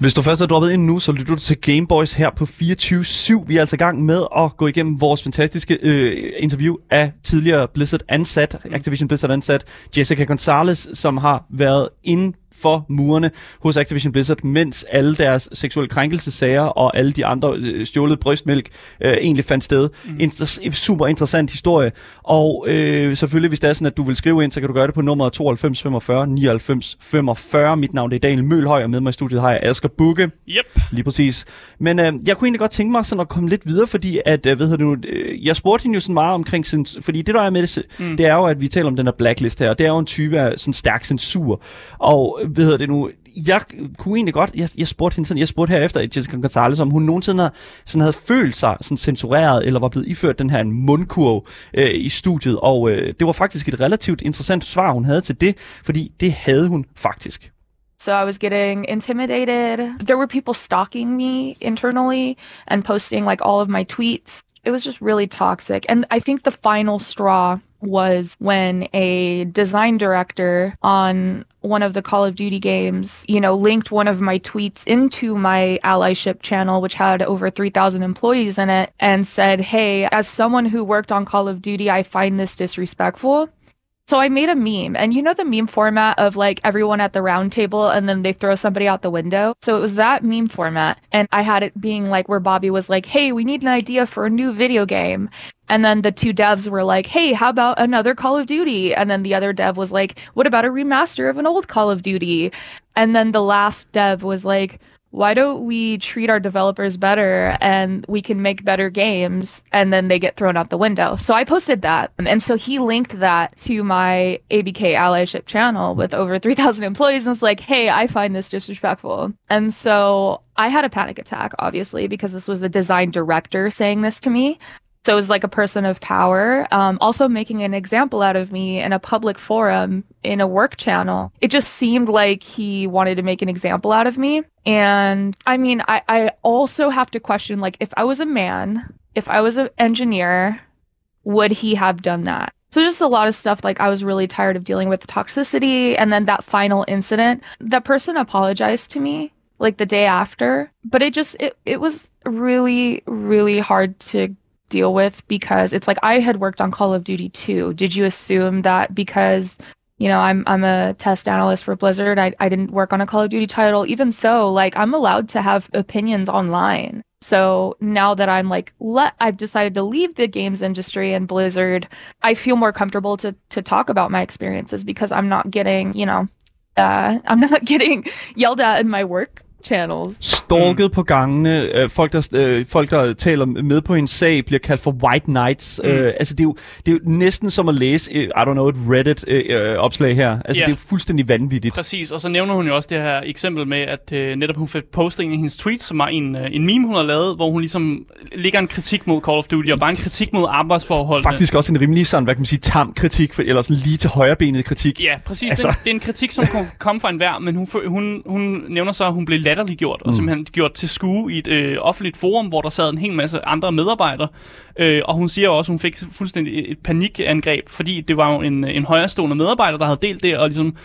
Hvis du først er droppet ind nu, så lytter du til Gameboys her på 24-7. Vi er altså i gang med at gå igennem vores fantastiske øh, interview af tidligere Blizzard ansat, Activision Blizzard ansat, Jessica Gonzalez, som har været inden for murene hos Activision Blizzard, mens alle deres seksuelle krænkelsesager og alle de andre øh, stjålet brystmælk øh, egentlig fandt sted. Mm. Inter- super interessant historie. Og øh, selvfølgelig, hvis det er sådan, at du vil skrive ind, så kan du gøre det på nummeret 92 45 99 45. Mit navn er Daniel Mølhøj, og med mig i studiet har jeg Asger Bukke. Yep. Lige præcis. Men øh, jeg kunne egentlig godt tænke mig sådan at komme lidt videre, fordi at, øh, hedder det nu, øh, jeg spurgte hende jo sådan meget omkring, sin, fordi det der er med det, mm. det er jo, at vi taler om den her blacklist her, og det er jo en type af sådan stærk censur. Og hedder det nu, jeg kunne egentlig godt, jeg, jeg spurgte hende sådan, jeg spurgte herefter Jessica Gonzalez, om hun nogensinde har, sådan havde følt sig sådan censureret, eller var blevet iført den her mundkurv øh, i studiet, og øh, det var faktisk et relativt interessant svar, hun havde til det, fordi det havde hun faktisk. So I was getting intimidated. There were people stalking me internally and posting like all of my tweets. It was just really toxic. And I think the final straw was when a design director on one of the Call of Duty games, you know, linked one of my tweets into my allyship channel, which had over 3,000 employees in it, and said, Hey, as someone who worked on Call of Duty, I find this disrespectful. So I made a meme, and you know the meme format of like everyone at the round table and then they throw somebody out the window. So it was that meme format. And I had it being like where Bobby was like, Hey, we need an idea for a new video game. And then the two devs were like, hey, how about another Call of Duty? And then the other dev was like, what about a remaster of an old Call of Duty? And then the last dev was like, why don't we treat our developers better and we can make better games and then they get thrown out the window so i posted that and so he linked that to my abk allyship channel with over 3000 employees and was like hey i find this disrespectful and so i had a panic attack obviously because this was a design director saying this to me so it was like a person of power, um, also making an example out of me in a public forum in a work channel. It just seemed like he wanted to make an example out of me. And I mean, I, I also have to question like, if I was a man, if I was an engineer, would he have done that? So just a lot of stuff like I was really tired of dealing with toxicity. And then that final incident, that person apologized to me like the day after. But it just, it, it was really, really hard to deal with because it's like I had worked on Call of Duty 2. Did you assume that because you know I'm I'm a test analyst for Blizzard, I, I didn't work on a Call of Duty title? Even so, like I'm allowed to have opinions online. So now that I'm like let I've decided to leave the games industry and Blizzard, I feel more comfortable to to talk about my experiences because I'm not getting, you know, uh, I'm not getting yelled at in my work channels. Stalket mm. på gangene. Øh, folk, der, øh, folk, der taler med på en sag, bliver kaldt for white knights. Mm. Øh, altså, det er, jo, det er jo næsten som at læse, øh, I don't know, et Reddit-opslag øh, her. Altså, yeah. det er jo fuldstændig vanvittigt. Præcis, og så nævner hun jo også det her eksempel med, at øh, netop hun fik postet en af hendes tweets, som var en, øh, en meme, hun har lavet, hvor hun ligesom ligger en kritik mod Call of Duty, og bare en kritik mod arbejdsforhold. Faktisk også en rimelig sådan, hvad kan man sige, tam kritik, for, eller sådan lige til højrebenet kritik. Ja, præcis. Altså. Det, det er en kritik, som kom fra enhver, men hun, hun, hun nævner så, at hun blev latterliggjort, mm. og simpelthen gjort til skue i et øh, offentligt forum, hvor der sad en hel masse andre medarbejdere. Øh, og hun siger også, at hun fik fuldstændig et panikangreb, fordi det var jo en, en højrestående medarbejder, der havde delt det, og ligesom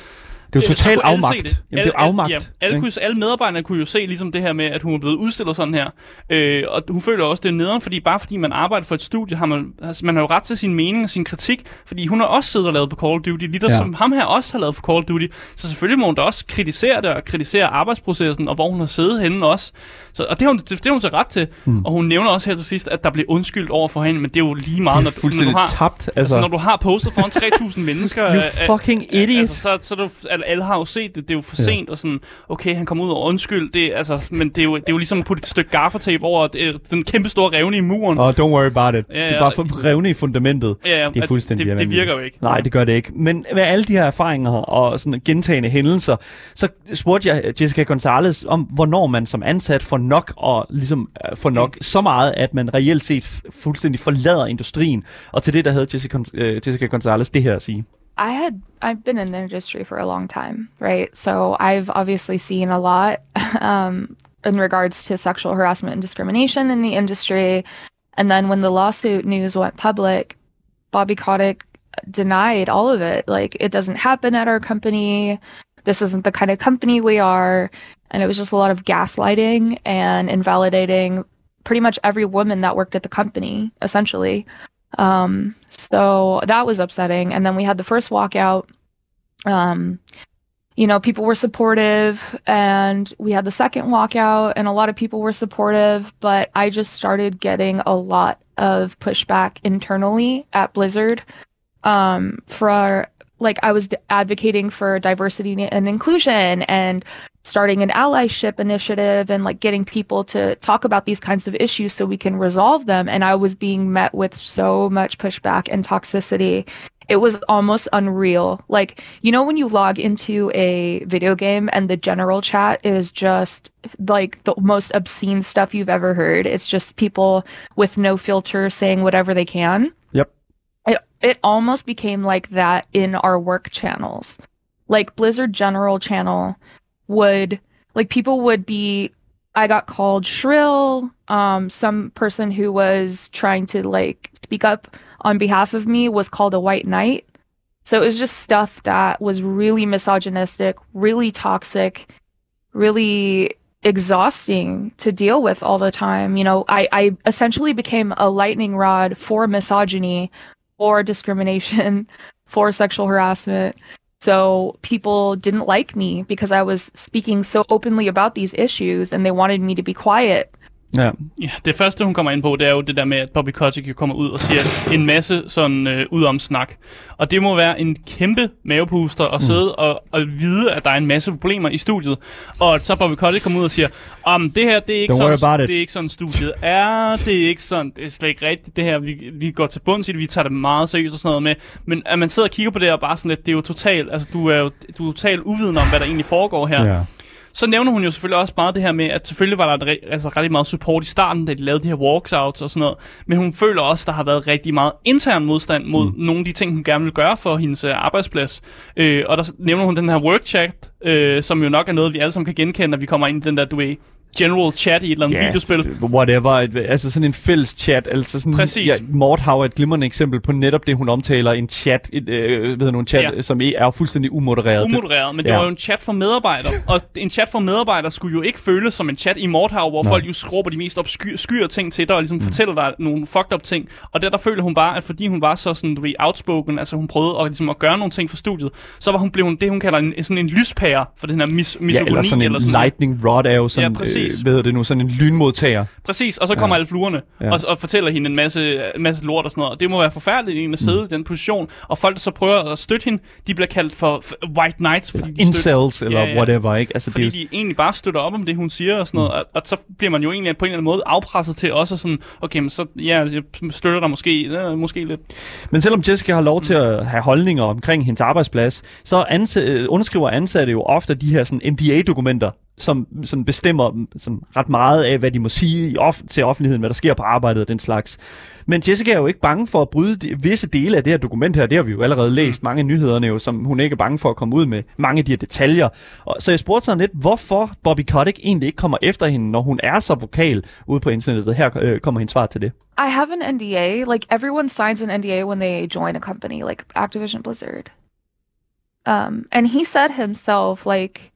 det er jo totalt afmagt. Det. Jamen, det er afmagt. Ja, alle, kunne, alle medarbejderne kunne jo se ligesom det her med, at hun er blevet udstillet sådan her. Øh, og hun føler også, det er nederen, fordi bare fordi man arbejder for et studie, har man, altså, man har jo ret til sin mening og sin kritik, fordi hun har også siddet og lavet på Call of Duty, lige der ja. som ham her også har lavet på Call of Duty. Så selvfølgelig må hun da også kritisere det og kritisere arbejdsprocessen, og hvor hun har siddet henne også. Så, og det har hun, det, det har hun så ret til. Hmm. Og hun nævner også her til sidst, at der blev undskyldt over for hende, men det er jo lige meget, er når, når, du har, tabt, altså. altså. når du har postet foran 3.000 mennesker. you fucking idiot. Altså, så, så, så du, alle har jo set det, det er jo for ja. sent, og sådan, okay, han kommer ud og undskyld, det, altså, men det er, jo, det er jo ligesom at putte et stykke gaffatape over det, den kæmpe store revne i muren. Oh, don't worry about it. Ja, ja, det er bare for revne i fundamentet. Ja, ja, det er fuldstændig det, det virker jo ikke. Nej, det gør det ikke. Men med alle de her erfaringer og sådan gentagende hændelser, så spurgte jeg Jessica Gonzalez om, hvornår man som ansat får nok og ligesom øh, får nok mm. så meget, at man reelt set fuldstændig forlader industrien. Og til det, der havde Jessica, uh, Jessica Gonzalez det her at sige. I had I've been in the industry for a long time, right? So I've obviously seen a lot um, in regards to sexual harassment and discrimination in the industry. And then when the lawsuit news went public, Bobby Kotick denied all of it. Like it doesn't happen at our company. This isn't the kind of company we are. And it was just a lot of gaslighting and invalidating pretty much every woman that worked at the company, essentially. Um, so that was upsetting. And then we had the first walkout. Um, you know, people were supportive, and we had the second walkout, and a lot of people were supportive. But I just started getting a lot of pushback internally at Blizzard um, for like I was advocating for diversity and inclusion and starting an allyship initiative and like getting people to talk about these kinds of issues so we can resolve them and I was being met with so much pushback and toxicity it was almost unreal. Like, you know, when you log into a video game and the general chat is just like the most obscene stuff you've ever heard. It's just people with no filter saying whatever they can. Yep. It, it almost became like that in our work channels. Like Blizzard General channel would, like, people would be I got called shrill. Um, some person who was trying to like speak up on behalf of me was called a white knight. So it was just stuff that was really misogynistic, really toxic, really exhausting to deal with all the time. You know, I, I essentially became a lightning rod for misogyny, for discrimination, for sexual harassment. So people didn't like me because I was speaking so openly about these issues and they wanted me to be quiet. Ja. Ja, det første, hun kommer ind på, det er jo det der med, at Bobby Kotick jo kommer ud og siger en masse sådan øh, ud om snak. Og det må være en kæmpe mavepuster at sidde mm. og, og vide, at der er en masse problemer i studiet. Og så Bobby Kotick kommer ud og siger, om det her, det er, ikke Don't sådan, about it." det er ikke sådan studiet er, det er ikke sådan, det er slet ikke rigtigt, det her, vi, vi går til bunds i det, vi tager det meget seriøst og sådan noget med. Men at man sidder og kigger på det og bare sådan lidt, det er jo totalt, altså du er jo du er totalt uviden om, hvad der egentlig foregår her. ja. Så nævner hun jo selvfølgelig også meget det her med, at selvfølgelig var der re- altså rigtig meget support i starten, da de lavede de her walkouts og sådan noget. Men hun føler også, at der har været rigtig meget intern modstand mod mm. nogle af de ting, hun gerne vil gøre for hendes uh, arbejdsplads. Øh, og der nævner hun den her work chat, øh, som jo nok er noget, vi alle sammen kan genkende, når vi kommer ind i den der, du ved, general chat i et eller andet Ja, videospil. Whatever. Altså sådan en fælles chat. Altså sådan, Præcis. Ja, Mordhav er et glimrende eksempel på netop det, hun omtaler. En chat, et, øh, ved nogle chat, Ja. ja. som er fuldstændig umodereret. Umodereret, men det Ja. var jo en chat for medarbejdere. og en chat for medarbejdere skulle jo ikke føles som en chat i Mordhav, hvor Nej. folk jo skråber de mest obskyre ting til dig, og ligesom mm. fortæller dig nogle fucked up ting. Og der, der følte hun bare, at fordi hun var så sådan, du ved, outspoken, altså hun prøvede at, ligesom, at gøre nogle ting for studiet, så var hun blev hun det, hun kalder en, sådan en lyspære for den her mis- Ja, misogoni. eller sådan en eller sådan lightning rod er jo sådan, Ja, præcis. Øh, hvad hedder det nu, sådan en lynmodtager. Præcis, og så kommer Ja. alle fluerne Ja. og, og fortæller hende en masse, masse lort og sådan noget. Og det må være forfærdeligt egentlig at sidde mm. i den position. Og folk, der så prøver at støtte hende, de bliver kaldt for white knights, fordi de støtter, Incels, eller Ja, ja. whatever, ikke? Altså, fordi det er jo, de egentlig bare støtter op om det, hun siger og sådan noget. Og, og så bliver man jo egentlig på en eller anden måde afpresset til også sådan, okay, men så ja, jeg støtter dig måske, ja, måske lidt. Men selvom Jessica har lov til at have holdninger omkring hendes arbejdsplads, så øh, underskriver ansatte jo ofte de her sådan NDA-dokumenter, som sådan bestemmer sådan ret meget af, hvad de må sige i off- til offentligheden, hvad der sker på arbejdet og den slags. Men Jessica er jo ikke bange for at bryde de, visse dele af det her dokument her. Det har vi jo allerede læst mange af nyhederne jo, som hun ikke er bange for at komme ud med. Mange af de her detaljer. Og, så jeg spurgte sådan lidt, hvorfor Bobby Kotick egentlig ikke kommer efter hende, når hun er så vokal ude på internettet. Her øh, kommer hendes svar til det. I have an NDA. Like everyone signs an NDA when they join a company, like Activision Blizzard. Um, and he said himself, like,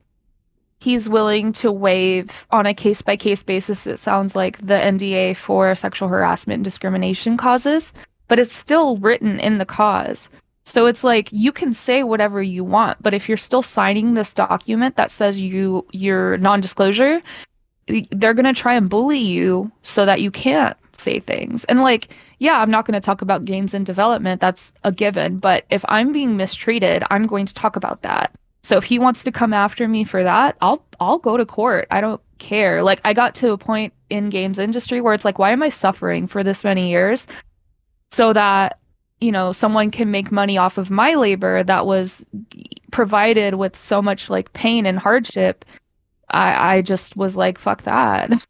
he's willing to waive on a case by case basis, it sounds like the NDA for sexual harassment and discrimination causes, but it's still written in the cause. So it's like you can say whatever you want, but if you're still signing this document that says you your non-disclosure, they're going to try and bully you so that you can't say things. And like, yeah, I'm not going to talk about games in development. That's a given. But if I'm being mistreated, I'm going to talk about that. So if he wants to come after me for that, I'll I'll go to court. I don't care. Like I got to a point in games industry where it's like, why am I suffering for this many years? So that you know someone can make money off of my labor that was provided with so much like pain and hardship. I I just was like, fuck that.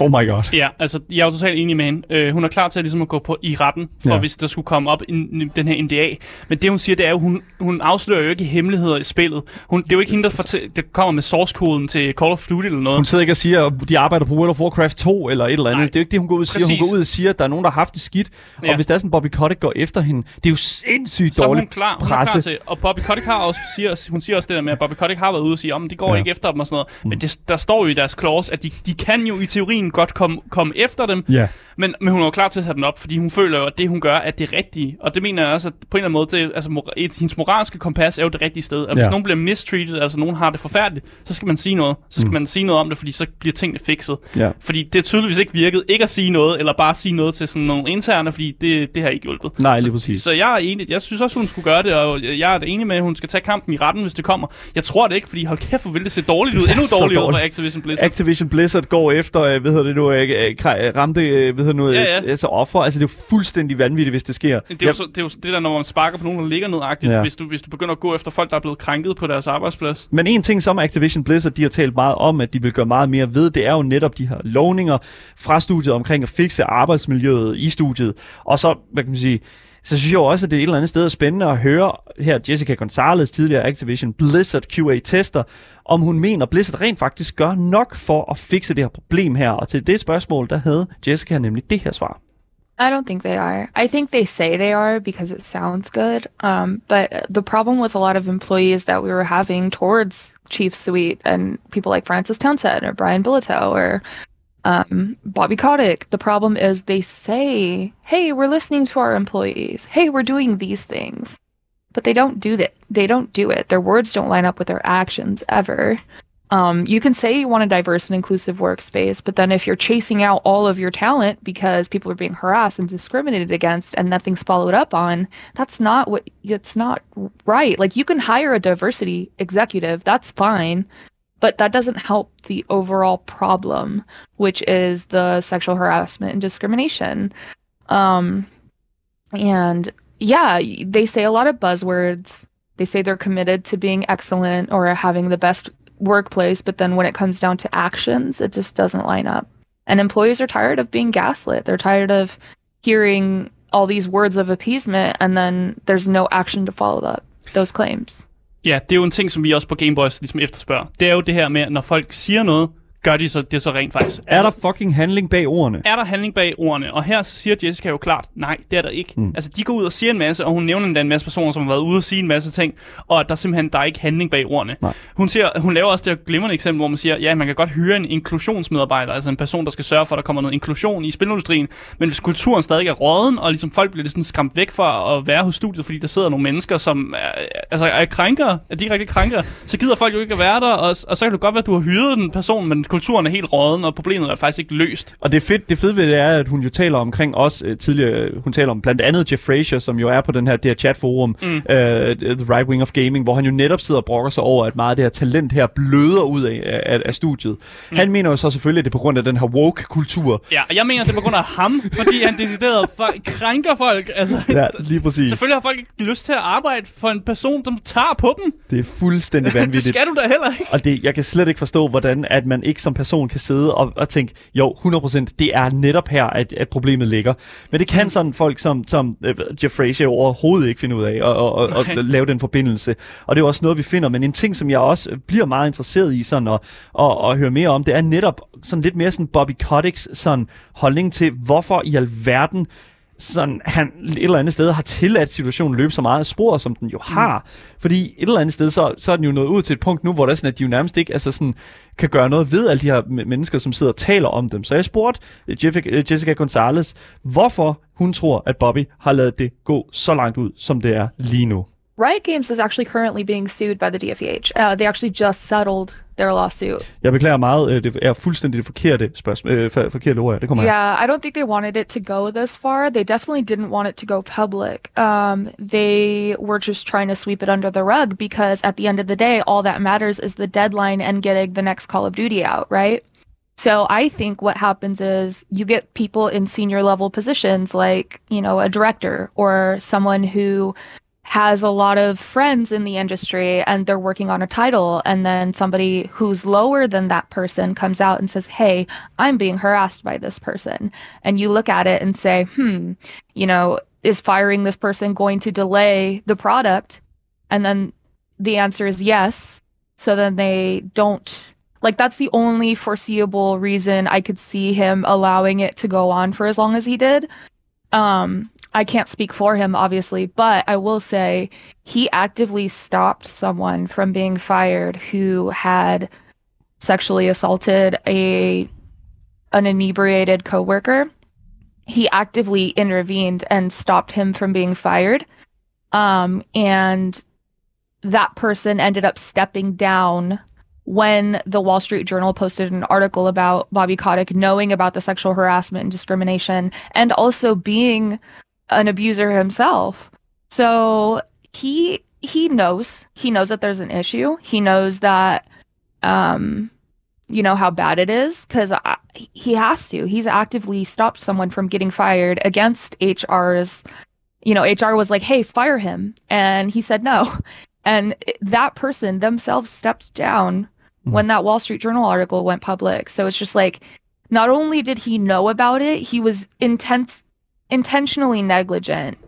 Oh my god. Ja, altså, jeg er jo totalt enig med hende. Øh, hun er klar til ligesom at gå på i retten, for Ja. hvis der skulle komme op en, den her NDA. Men det, hun siger, det er jo, hun, hun afslører jo ikke hemmeligheder i spillet. Hun, det er jo ikke hende, der, fortæ- der kommer med source-koden til Call of Duty eller noget. Hun sidder ikke og siger, at de arbejder på World of Warcraft 2 eller et eller andet. Nej. Det er jo ikke det, hun går ud og siger. Hun Præcis. går ud og siger, at der er nogen, der har haft det skidt. Ja. Og hvis der er sådan, Bobby Kotick går efter hende, det er jo sindssygt så hun dårligt klar, hun er klar til, og Bobby Kotick har også, siger, hun siger også det der med, at Bobby Kotick har været ude og sige, om de går Ja. ja. ikke efter dem og sådan noget. Men det, der står jo i deres clause, at de, de kan jo i teorien godt komme, komme efter dem, Ja. Men, men hun er jo klar til at sætte den op, fordi hun føler jo, at det, hun gør, er det rigtige. Og det mener jeg også, at på en eller anden måde, det, altså, mor- et, hendes moralske kompas er jo det rigtige sted. At hvis Ja. nogen bliver mistreated, altså nogen har det forfærdeligt, så skal man sige noget. Så skal Mm. man sige noget om det, fordi så bliver tingene fikset. Ja. Fordi det er tydeligvis ikke virket ikke at sige noget, eller bare sige noget til sådan nogle interne, fordi det, det har ikke hjulpet. Nej, så, lige præcis. Så jeg er enig. Jeg synes også, hun skulle gøre det, og jeg er enig med, at hun skal tage kampen i retten, hvis det kommer. Jeg tror det ikke, fordi hold kæft, hvor vil det se dårligt ud. Det er Endnu så dårligere ud for dårligt. Activision Blizzard. Activision Blizzard går efter, øh, hvad hedder det nu, øh, øh, ramte, hvad hedder nu, Ja, ja. altså offer. Altså, det er jo fuldstændig vanvittigt, hvis det sker. Det er, jo så, det er jo det der, når man sparker på nogen, der ligger nedagtigt, ja. hvis, du, hvis du begynder at gå efter folk, der er blevet krænket på deres arbejdsplads. Men en ting, som Activision Blizzard de har talt meget om, at de vil gøre meget mere ved, det er jo netop de her lovninger fra studiet omkring at fikse arbejdsmiljøet i studiet. Og så, hvad kan man sige, så synes jeg jo også, at det er et eller andet sted spændende at høre her Jessica Gonzalez, tidligere Activision Blizzard QA-tester, om hun mener, at Blizzard rent faktisk gør nok for at fikse det her problem her. Og til det spørgsmål, der havde Jessica nemlig det her svar. I don't think they are. I think they say they are because it sounds good. Um, but the problem with a lot of employees that we were having towards Chief Suite and people like Francis Townsend or Brian Bilito or um, Bobby Kotick, the problem is they say, "Hey, we're listening to our employees. Hey, we're doing these things," but they don't do that. They don't do it. Their words don't line up with their actions ever. Um, you can say you want a diverse and inclusive workspace, but then if you're chasing out all of your talent because people are being harassed and discriminated against and nothing's followed up on, that's not what it's not right. Like you can hire a diversity executive, that's fine, but that doesn't help the overall problem, which is the sexual harassment and discrimination. Um, and yeah, they say a lot of buzzwords. They say they're committed to being excellent or having the best workplace, but then when it comes down to actions, it just doesn't line up. And employees are tired of being gaslit. They're tired of hearing all these words of appeasement and then there's no action to follow up those claims. Ja, det er jo en ting, som vi også på Gameboys ligesom efterspørger. Det er jo det her med, når folk siger noget, gør de så det så rent faktisk. Er der fucking handling bag ordene? er der handling bag ordene? Og her så siger Jessica jo klart, nej, det er der ikke. Mm. Altså, de går ud og siger en masse, og hun nævner endda en masse personer, som har været ude og sige en masse ting, og der er simpelthen der er ikke handling bag ordene. Nej. Hun, siger, hun laver også det her glimrende eksempel, hvor man siger, ja, man kan godt hyre en inklusionsmedarbejder, altså en person, der skal sørge for, at der kommer noget inklusion i spilindustrien, men hvis kulturen stadig er råden, og ligesom folk bliver sådan skræmt væk fra at være hos studiet, fordi der sidder nogle mennesker, som er, altså er krænker, er direkte krænker, så gider folk jo ikke at være der, og, og så kan det godt være, at du har hyret den person, men kulturen er helt råden, og problemet er faktisk ikke løst. Og det, fedt, det fede ved det er, at hun jo taler omkring os øh, tidligere, hun taler om blandt andet Jeff Frazier, som jo er på den her, det her chatforum, mm. uh, The Right Wing of Gaming, hvor han jo netop sidder og brokker sig over, at meget af det her talent her bløder ud af, af, af studiet. Mm. Han mener jo så selvfølgelig, at det er på grund af den her woke-kultur. Ja, og jeg mener, det er på grund af ham, fordi han decideret folk, krænker folk. Altså, Ja, lige præcis. Selvfølgelig har folk ikke lyst til at arbejde for en person, som tager på dem. Det er fuldstændig Det vanvittigt. skal du da heller ikke. Og det, jeg kan slet ikke forstå, hvordan at man ikke som person kan sidde og, og tænke, jo, 100%, det er netop her, at, at problemet ligger. Men det kan Mm. sådan folk som, som uh, Jeff Frazier overhovedet ikke finde ud af, og, og, og, og lave den forbindelse. Og det er også noget, vi finder. Men en ting, som jeg også bliver meget interesseret i sådan at, at, at høre mere om, det er netop sådan lidt mere sådan Bobby Koticks sådan holdning til, hvorfor i alverden sådan, han et eller andet sted har tilladt situationen løbe så meget af spor, som den jo har. Mm. Fordi et eller andet sted, så, så er den jo nået ud til et punkt nu, hvor det er sådan, at de jo nærmest ikke altså sådan, kan gøre noget ved alle de her mennesker, som sidder og taler om dem. Så jeg spurgte øh, Jessica, øh, Jessica Gonzalez, hvorfor hun tror, at Bobby har lavet det gå så langt ud, som det er lige nu. Riot Games is actually currently being sued by the DFEH. Uh, they actually just settled their lawsuit. Jeg beklager meget, øh, det er fuldstændig det forkerte, spørgsmål, øh, for- forkerte ord, det kommer her. Yeah, I don't think they wanted it to go this far. They definitely didn't want it to go public. Um, they were just trying to sweep it under the rug because at the end of the day, all that matters is the deadline and getting the next Call of Duty out, right? So I think what happens is you get people in senior level positions like, you know, a director or someone who has a lot of friends in the industry and they're working on a title and then somebody who's lower than that person comes out and says hey i'm being harassed by this person. And you look at it and say hmm you know is firing this person going to delay the product? And then the answer is yes. So then they don't like that's the only foreseeable reason i could see him allowing it to go on for as long as he did um I can't speak for him obviously, but I will say he actively stopped someone from being fired who had sexually assaulted a an inebriated coworker. He actively intervened and stopped him from being fired. Um and that person ended up stepping down when the Wall Street Journal posted an article about Bobby Kotick knowing about the sexual harassment and discrimination and also being an abuser himself. So he he knows he knows that there's an issue. He knows that um you know, how bad it is because he has to. He's actively stopped someone from getting fired against HR's. You know, HR was like, hey, fire him. And he said no. And that person themselves stepped down mm-hmm. when that Wall Street Journal article went public. So it's just like, not only did he know about it, he was intense, intentionally negligent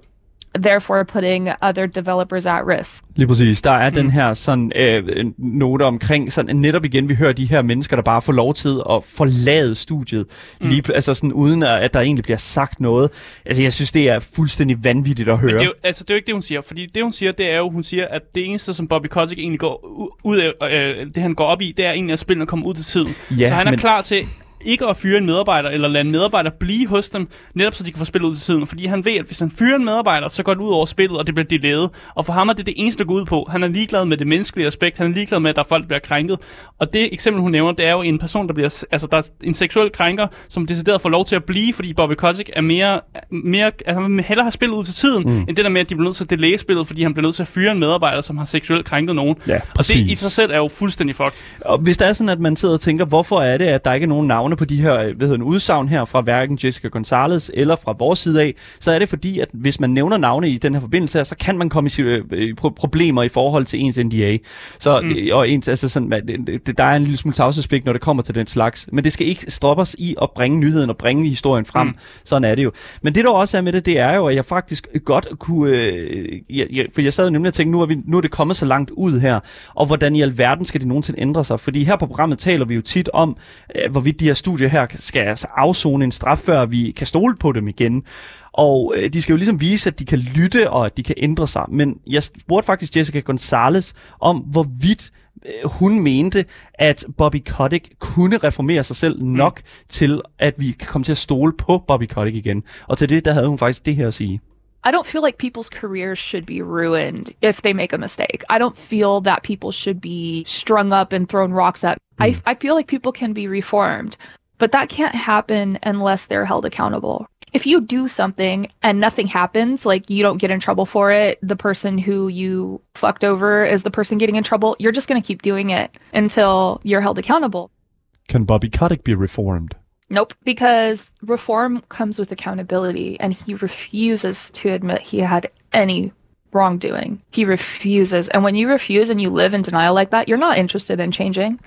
therefore putting other developers at risk. Lige præcis. Der er mm. den her sådan øh, note omkring, sådan netop igen, vi hører de her mennesker, der bare får lov til at forlade studiet, mm. lige, altså sådan uden at, at der egentlig bliver sagt noget. Altså jeg synes, det er fuldstændig vanvittigt at høre. Men det er jo, altså det er jo ikke det, hun siger, fordi det hun siger, det er jo, hun siger, at det eneste, som Bobby Kotick egentlig går ud af, øh, det han går op i, det er egentlig, at spillene kommer ud til tiden. Ja, så han er men... klar til ikke at fyre en medarbejder, eller lade en medarbejder blive hos dem, netop så de kan få spillet ud til tiden. Fordi han ved, at hvis han fyrer en medarbejder, så går det ud over spillet, og det bliver delayet. Og for ham er det det eneste, der går ud på. Han er ligeglad med det menneskelige aspekt, han er ligeglad med, at der er folk, bliver krænket. Og det eksempel, hun nævner, det er jo en person, der bliver, altså der er en seksuel krænker, som decideret får lov til at blive, fordi Bobby Kotick er mere, mere altså, han vil hellere have spillet ud til tiden, mm. end det der med, at de bliver nødt til at delay spillet, fordi han bliver nødt til at fyre en medarbejder, som har seksuelt krænket nogen. Ja, og det i sig selv er jo fuldstændig fuck. Og hvis der er sådan, at man sidder og tænker, hvorfor er det, at der ikke er nogen navne på de her ved hedder en udsagn her fra hverken Jessica Gonzalez eller fra vores side af, så er det fordi, at hvis man nævner navne i den her forbindelse her, så kan man komme i øh, problemer i forhold til ens NDA. Så, mm. Øh, og ens, altså sådan, det, der er en lille smule tavshedspligt, når det kommer til den slags. Men det skal ikke stoppe os i at bringe nyheden og bringe historien frem. Mm. Sådan er det jo. Men det der også er med det, det er jo, at jeg faktisk godt kunne... Øh, jeg, jeg, for jeg sad nemlig og tænkte, nu er, vi, nu er det kommet så langt ud her, og hvordan i alverden skal det nogensinde ændre sig? Fordi her på programmet taler vi jo tit om, øh, hvorvidt de her studier her skal altså afzone en straf, før vi kan stole på dem igen. Og øh, de skal jo ligesom vise, at de kan lytte, og at de kan ændre sig. Men jeg spurgte faktisk Jessica Gonzalez om, hvorvidt øh, hun mente, at Bobby Kotick kunne reformere sig selv nok mm. til, at vi kan komme til at stole på Bobby Kotick igen. Og til det, der havde hun faktisk det her at sige. I don't feel like people's careers should be ruined if they make a mistake. I don't feel that people should be strung up and thrown rocks at. I, hmm. I feel like people can be reformed. But that can't happen unless they're held accountable. If you do something and nothing happens, like you don't get in trouble for it, the person who you fucked over is the person getting in trouble, you're just going to keep doing it until you're held accountable. Can Bobby Kotick be reformed? Nope, because reform comes with accountability, and he refuses to admit he had any wrongdoing. He refuses. And when you refuse and you live in denial like that, you're not interested in changing.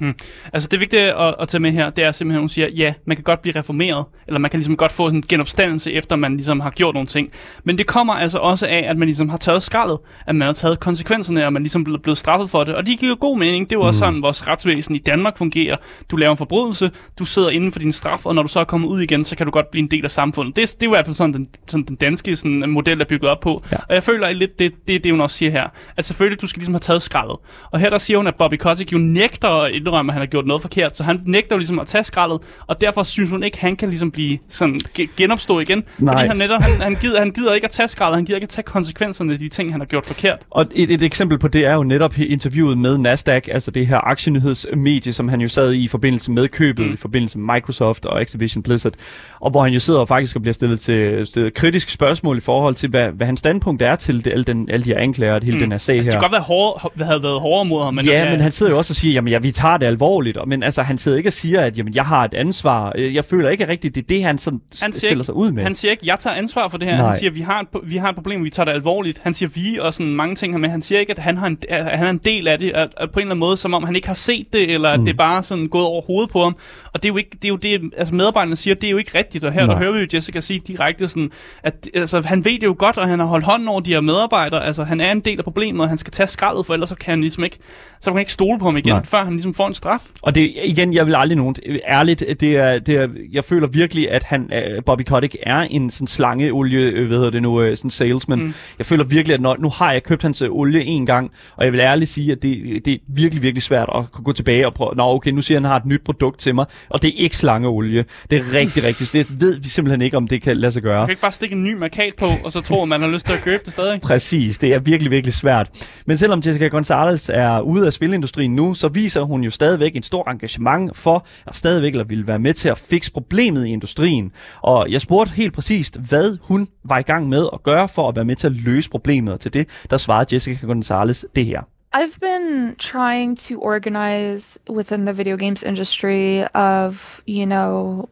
Mm. Altså det vigtige at, at tage med her, det er simpelthen, at hun siger, ja, man kan godt blive reformeret, eller man kan ligesom godt få sådan en genopstandelse, efter man ligesom har gjort nogle ting. Men det kommer altså også af, at man ligesom har taget skraldet, at man har taget konsekvenserne, og man ligesom er blevet straffet for det. Og det giver god mening. Det er jo også mm. sådan, vores retsvæsen i Danmark fungerer. Du laver en forbrydelse, du sidder inden for din straf, og når du så er kommet ud igen, så kan du godt blive en del af samfundet. Det, det er i hvert fald sådan, den, sådan den danske sådan, model er bygget op på. Ja. Og jeg føler lidt, det, det, det hun også siger her. At selvfølgelig, du skal ligesom have taget skraldet. Og her der siger hun, at Bobby Kotick jo nægter indrømme, at han har gjort noget forkert, så han nægter jo ligesom at tage skraldet, og derfor synes hun ikke, at han kan ligesom blive sådan genopstå igen. Nej. Fordi han, netop, han, han, gider, han gider ikke at tage skraldet, han gider ikke at tage konsekvenserne af de ting, han har gjort forkert. Og et, et eksempel på det er jo netop interviewet med Nasdaq, altså det her aktienyhedsmedie, som han jo sad i i forbindelse med købet, mm. i forbindelse med Microsoft og Activision Blizzard, og hvor han jo sidder og faktisk og bliver stillet til stillet kritiske spørgsmål i forhold til, hvad, hvad hans standpunkt er til det, alle, den, alle de her anklager og hele mm. den her sag altså, her. Det kan godt være hård, havde været hårdere mod ham. Men ja, men han sidder jo også og siger, jamen ja, vi tager det alvorligt, men altså han sidder ikke og siger, at jamen, jeg har et ansvar. Øh, jeg føler ikke rigtigt, det er det, han, sådan han stiller ikke, sig ud med. Han siger ikke, jeg tager ansvar for det her. Nej. Han siger, vi har, et, vi har et problem, vi tager det alvorligt. Han siger, vi og sådan mange ting her med. Han siger ikke, at han, har en, at han er en del af det, at, at på en eller anden måde, som om han ikke har set det, eller at mm. det er bare sådan gået over hovedet på ham. Og det er jo ikke, det er jo det, altså medarbejderne siger, det er jo ikke rigtigt. Og her Nej. der hører vi jo Jessica sige direkte sådan, at altså, han ved det jo godt, og han har holdt hånden over de her medarbejdere. Altså han er en del af problemet, og han skal tage skraldet, for ellers så kan han ligesom ikke, så kan han ikke stole på ham igen, Nej. før han ligesom får en straf. Og det igen, jeg vil aldrig nogen... Ærligt, det er, det er, jeg føler virkelig, at han, uh, Bobby Kotick er en sådan slangeolie, øh, hvad hedder det nu, uh, sådan salesman. Mm. Jeg føler virkelig, at når, nu har jeg købt hans olie en gang, og jeg vil ærligt sige, at det, det er virkelig, virkelig svært at kunne gå tilbage og prøve, nå okay, nu siger han, han har et nyt produkt til mig, og det er ikke slangeolie. Det er rigtig, rigtig, det ved vi simpelthen ikke, om det kan lade sig gøre. Man kan ikke bare stikke en ny markat på, og så tro, at man har lyst til at købe det stadig. Præcis, det er virkelig, virkelig svært. Men selvom Jessica Gonzalez er ude af spilindustrien nu, så viser hun jo stadigvæk en stor engagement for at stadigvæk eller ville være med til at fikse problemet i industrien. Og jeg spurgte helt præcist, hvad hun var i gang med at gøre for at være med til at løse problemet. Og til det, der svarede Jessica Gonzalez det her. I've been trying to organize within the video games industry of, you know,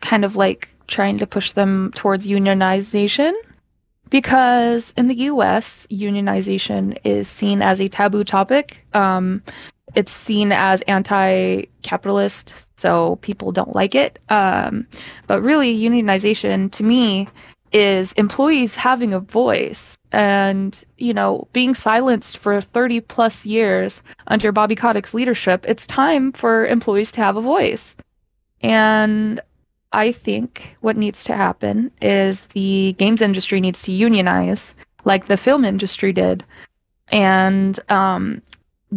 kind of like trying to push them towards unionization because in the US, unionization is seen as a taboo topic. Um, it's seen as anti capitalist, so people don't like it. Um, but really, unionization to me is employees having a voice and you know being silenced for 30 plus years under bobby kotick's leadership it's time for employees to have a voice and i think what needs to happen is the games industry needs to unionize like the film industry did and um,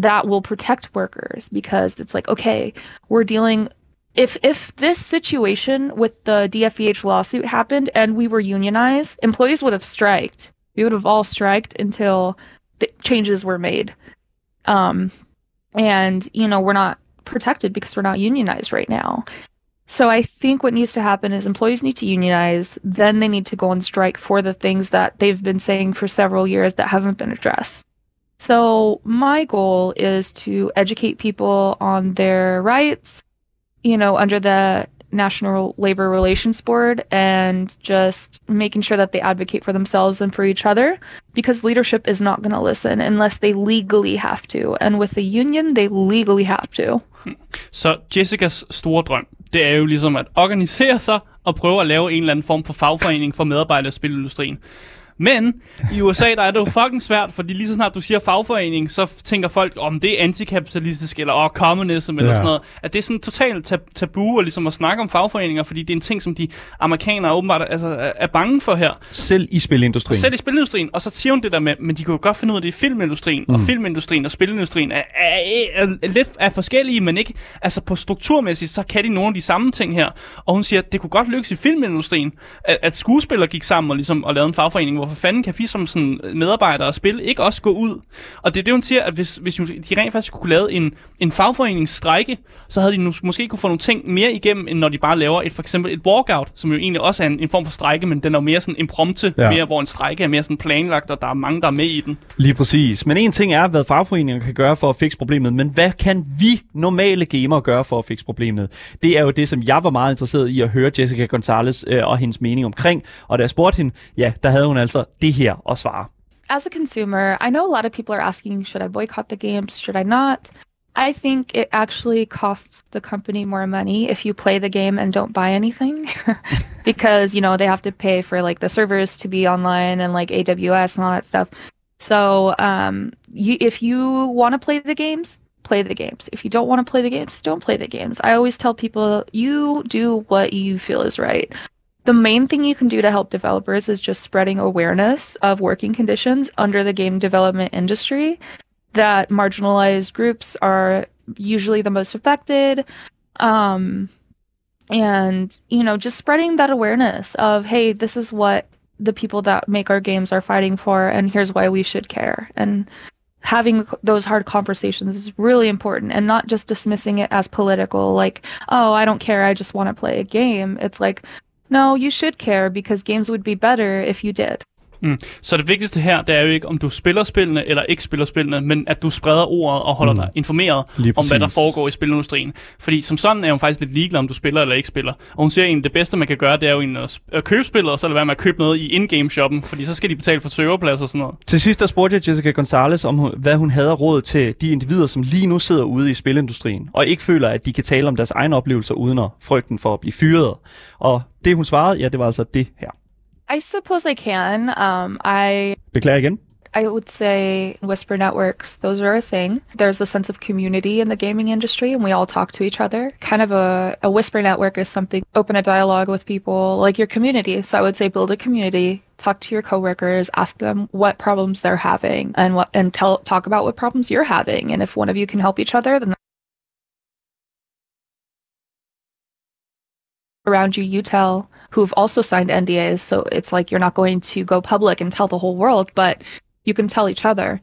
that will protect workers because it's like okay we're dealing if if this situation with the DFVH lawsuit happened and we were unionized, employees would have striked. We would have all striked until the changes were made. Um, and you know we're not protected because we're not unionized right now. So I think what needs to happen is employees need to unionize, then they need to go on strike for the things that they've been saying for several years that haven't been addressed. So my goal is to educate people on their rights you know, under the National Labor Relations Board and just making sure that they advocate for themselves and for each other because leadership is not going to listen unless they legally have to. And with the union, they legally have to. Så Jessicas store drøm, det er jo ligesom at organisere sig og prøve at lave en eller anden form for fagforening for medarbejdere i spilindustrien. Men i USA, der er det jo fucking svært, fordi lige så snart du siger fagforening, så tænker folk, om det er antikapitalistisk, eller oh, communism, eller ja. sådan noget. At det er sådan totalt tab- tabu at, ligesom at snakke om fagforeninger, fordi det er en ting, som de amerikanere åbenbart altså, er bange for her. Selv i spilindustrien. Selv i spilindustrien. Og så siger hun det der med, men de kunne jo godt finde ud af det i filmindustrien, mm. og filmindustrien og spilindustrien er, er, er, er lidt er forskellige, men ikke, altså på strukturmæssigt, så kan de nogle af de samme ting her. Og hun siger, at det kunne godt lykkes i filmindustrien, at, at skuespillere gik sammen og, ligesom, og lavede en fagforening, hvor hvorfor fanden kan vi som sådan medarbejdere og spil ikke også gå ud? Og det er det, hun siger, at hvis, hvis de rent faktisk kunne lave en, en fagforeningsstrække, så havde de nu, måske kunne få nogle ting mere igennem, end når de bare laver et for eksempel et walkout, som jo egentlig også er en, en form for strække, men den er jo mere sådan imprompte, ja. mere, hvor en strække er mere sådan planlagt, og der er mange, der er med i den. Lige præcis. Men en ting er, hvad fagforeninger kan gøre for at fikse problemet, men hvad kan vi normale gamere gøre for at fikse problemet? Det er jo det, som jeg var meget interesseret i at høre Jessica Gonzalez øh, og hendes mening omkring. Og da jeg spurgte hende, ja, der havde hun altså det her svare. As a consumer, I know a lot of people are asking, should I boycott the games? Should I not? I think it actually costs the company more money if you play the game and don't buy anything because, you know, they have to pay for like the servers to be online and like AWS and all that stuff. So, um, you, if you want to play the games, play the games. If you don't want to play the games, don't play the games. I always tell people you do what you feel is right the main thing you can do to help developers is just spreading awareness of working conditions under the game development industry. That marginalized groups are usually the most affected. Um, and you know just spreading that awareness of hey this is what the people that make our games are fighting for and here's why we should care. And having those hard conversations is really important and not just dismissing it as political like oh i don't care i just want to play a game. It's like No, you should care because games would be better if you did. Mm. Så det vigtigste her, det er jo ikke, om du spiller spillene eller ikke spiller spillene, men at du spreder ordet og holder mm. dig informeret om, hvad der foregår i spilindustrien. Fordi som sådan er hun faktisk lidt ligeglad, om du spiller eller ikke spiller. Og hun siger egentlig, det bedste, man kan gøre, det er jo at købe spillet, og så lade være med at købe noget i in-game shoppen, fordi så skal de betale for serverplads og sådan noget. Til sidst der spurgte jeg Jessica Gonzalez om, hvad hun havde råd til de individer, som lige nu sidder ude i spilindustrien, og ikke føler, at de kan tale om deres egne oplevelser uden at frygten for at blive fyret. Og det hun svarede, ja, det var altså det her. I suppose I can. Um, I Beklager again. I would say whisper networks, those are a thing. There's a sense of community in the gaming industry and we all talk to each other. Kind of a, a whisper network is something open a dialogue with people like your community. So I would say build a community, talk to your coworkers, ask them what problems they're having and what and tell talk about what problems you're having. And if one of you can help each other, then around you you tell who've also signed NDAs. So it's like you're not going to go public and tell the whole world, but you can tell each other.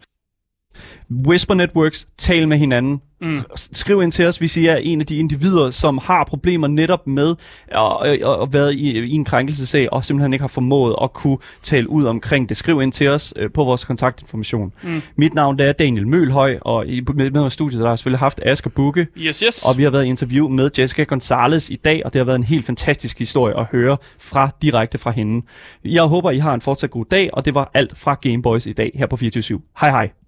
Whisper Networks, tal med hinanden. Mm. Skriv ind til os, hvis I er en af de individer, som har problemer netop med at, at, at være i, i en krænkelsesag, og simpelthen ikke har formået at kunne tale ud omkring det. Skriv ind til os øh, på vores kontaktinformation. Mm. Mit navn det er Daniel Mølhøj, og i, med, med studiet der har jeg selvfølgelig haft Asger Bukke. Yes, yes. Og vi har været i interview med Jessica Gonzalez i dag, og det har været en helt fantastisk historie at høre fra direkte fra hende. Jeg håber, I har en fortsat god dag, og det var alt fra Gameboys i dag her på 24 Hej hej.